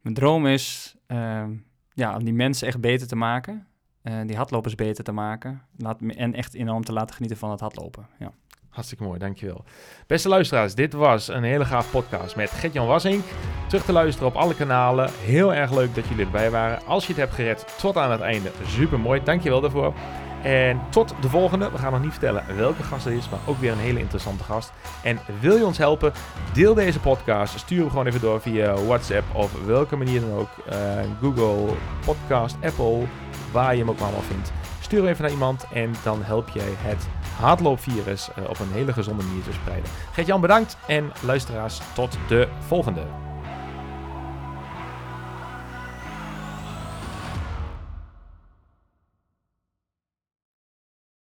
Mijn droom is ehm, ja, om die mensen echt beter te maken, uh, die hardlopers beter te maken laat, en echt enorm te laten genieten van het hardlopen. Ja. Hartstikke mooi, dankjewel. Beste luisteraars, dit was een hele gaaf podcast met Gert-Jan Wassink. Terug te luisteren op alle kanalen. Heel erg leuk dat jullie erbij waren. Als je het hebt gered tot aan het einde, super mooi. Dankjewel daarvoor. En tot de volgende. We gaan nog niet vertellen welke gast het is, maar ook weer een hele interessante gast. En wil je ons helpen? Deel deze podcast. Stuur hem gewoon even door via WhatsApp of welke manier dan ook. Uh, Google, Podcast, Apple, waar je hem ook allemaal vindt. Stuur even naar iemand en dan help jij het hardloopvirus uh, op een hele gezonde manier te spreiden. Gert-Jan bedankt en luisteraars tot de volgende.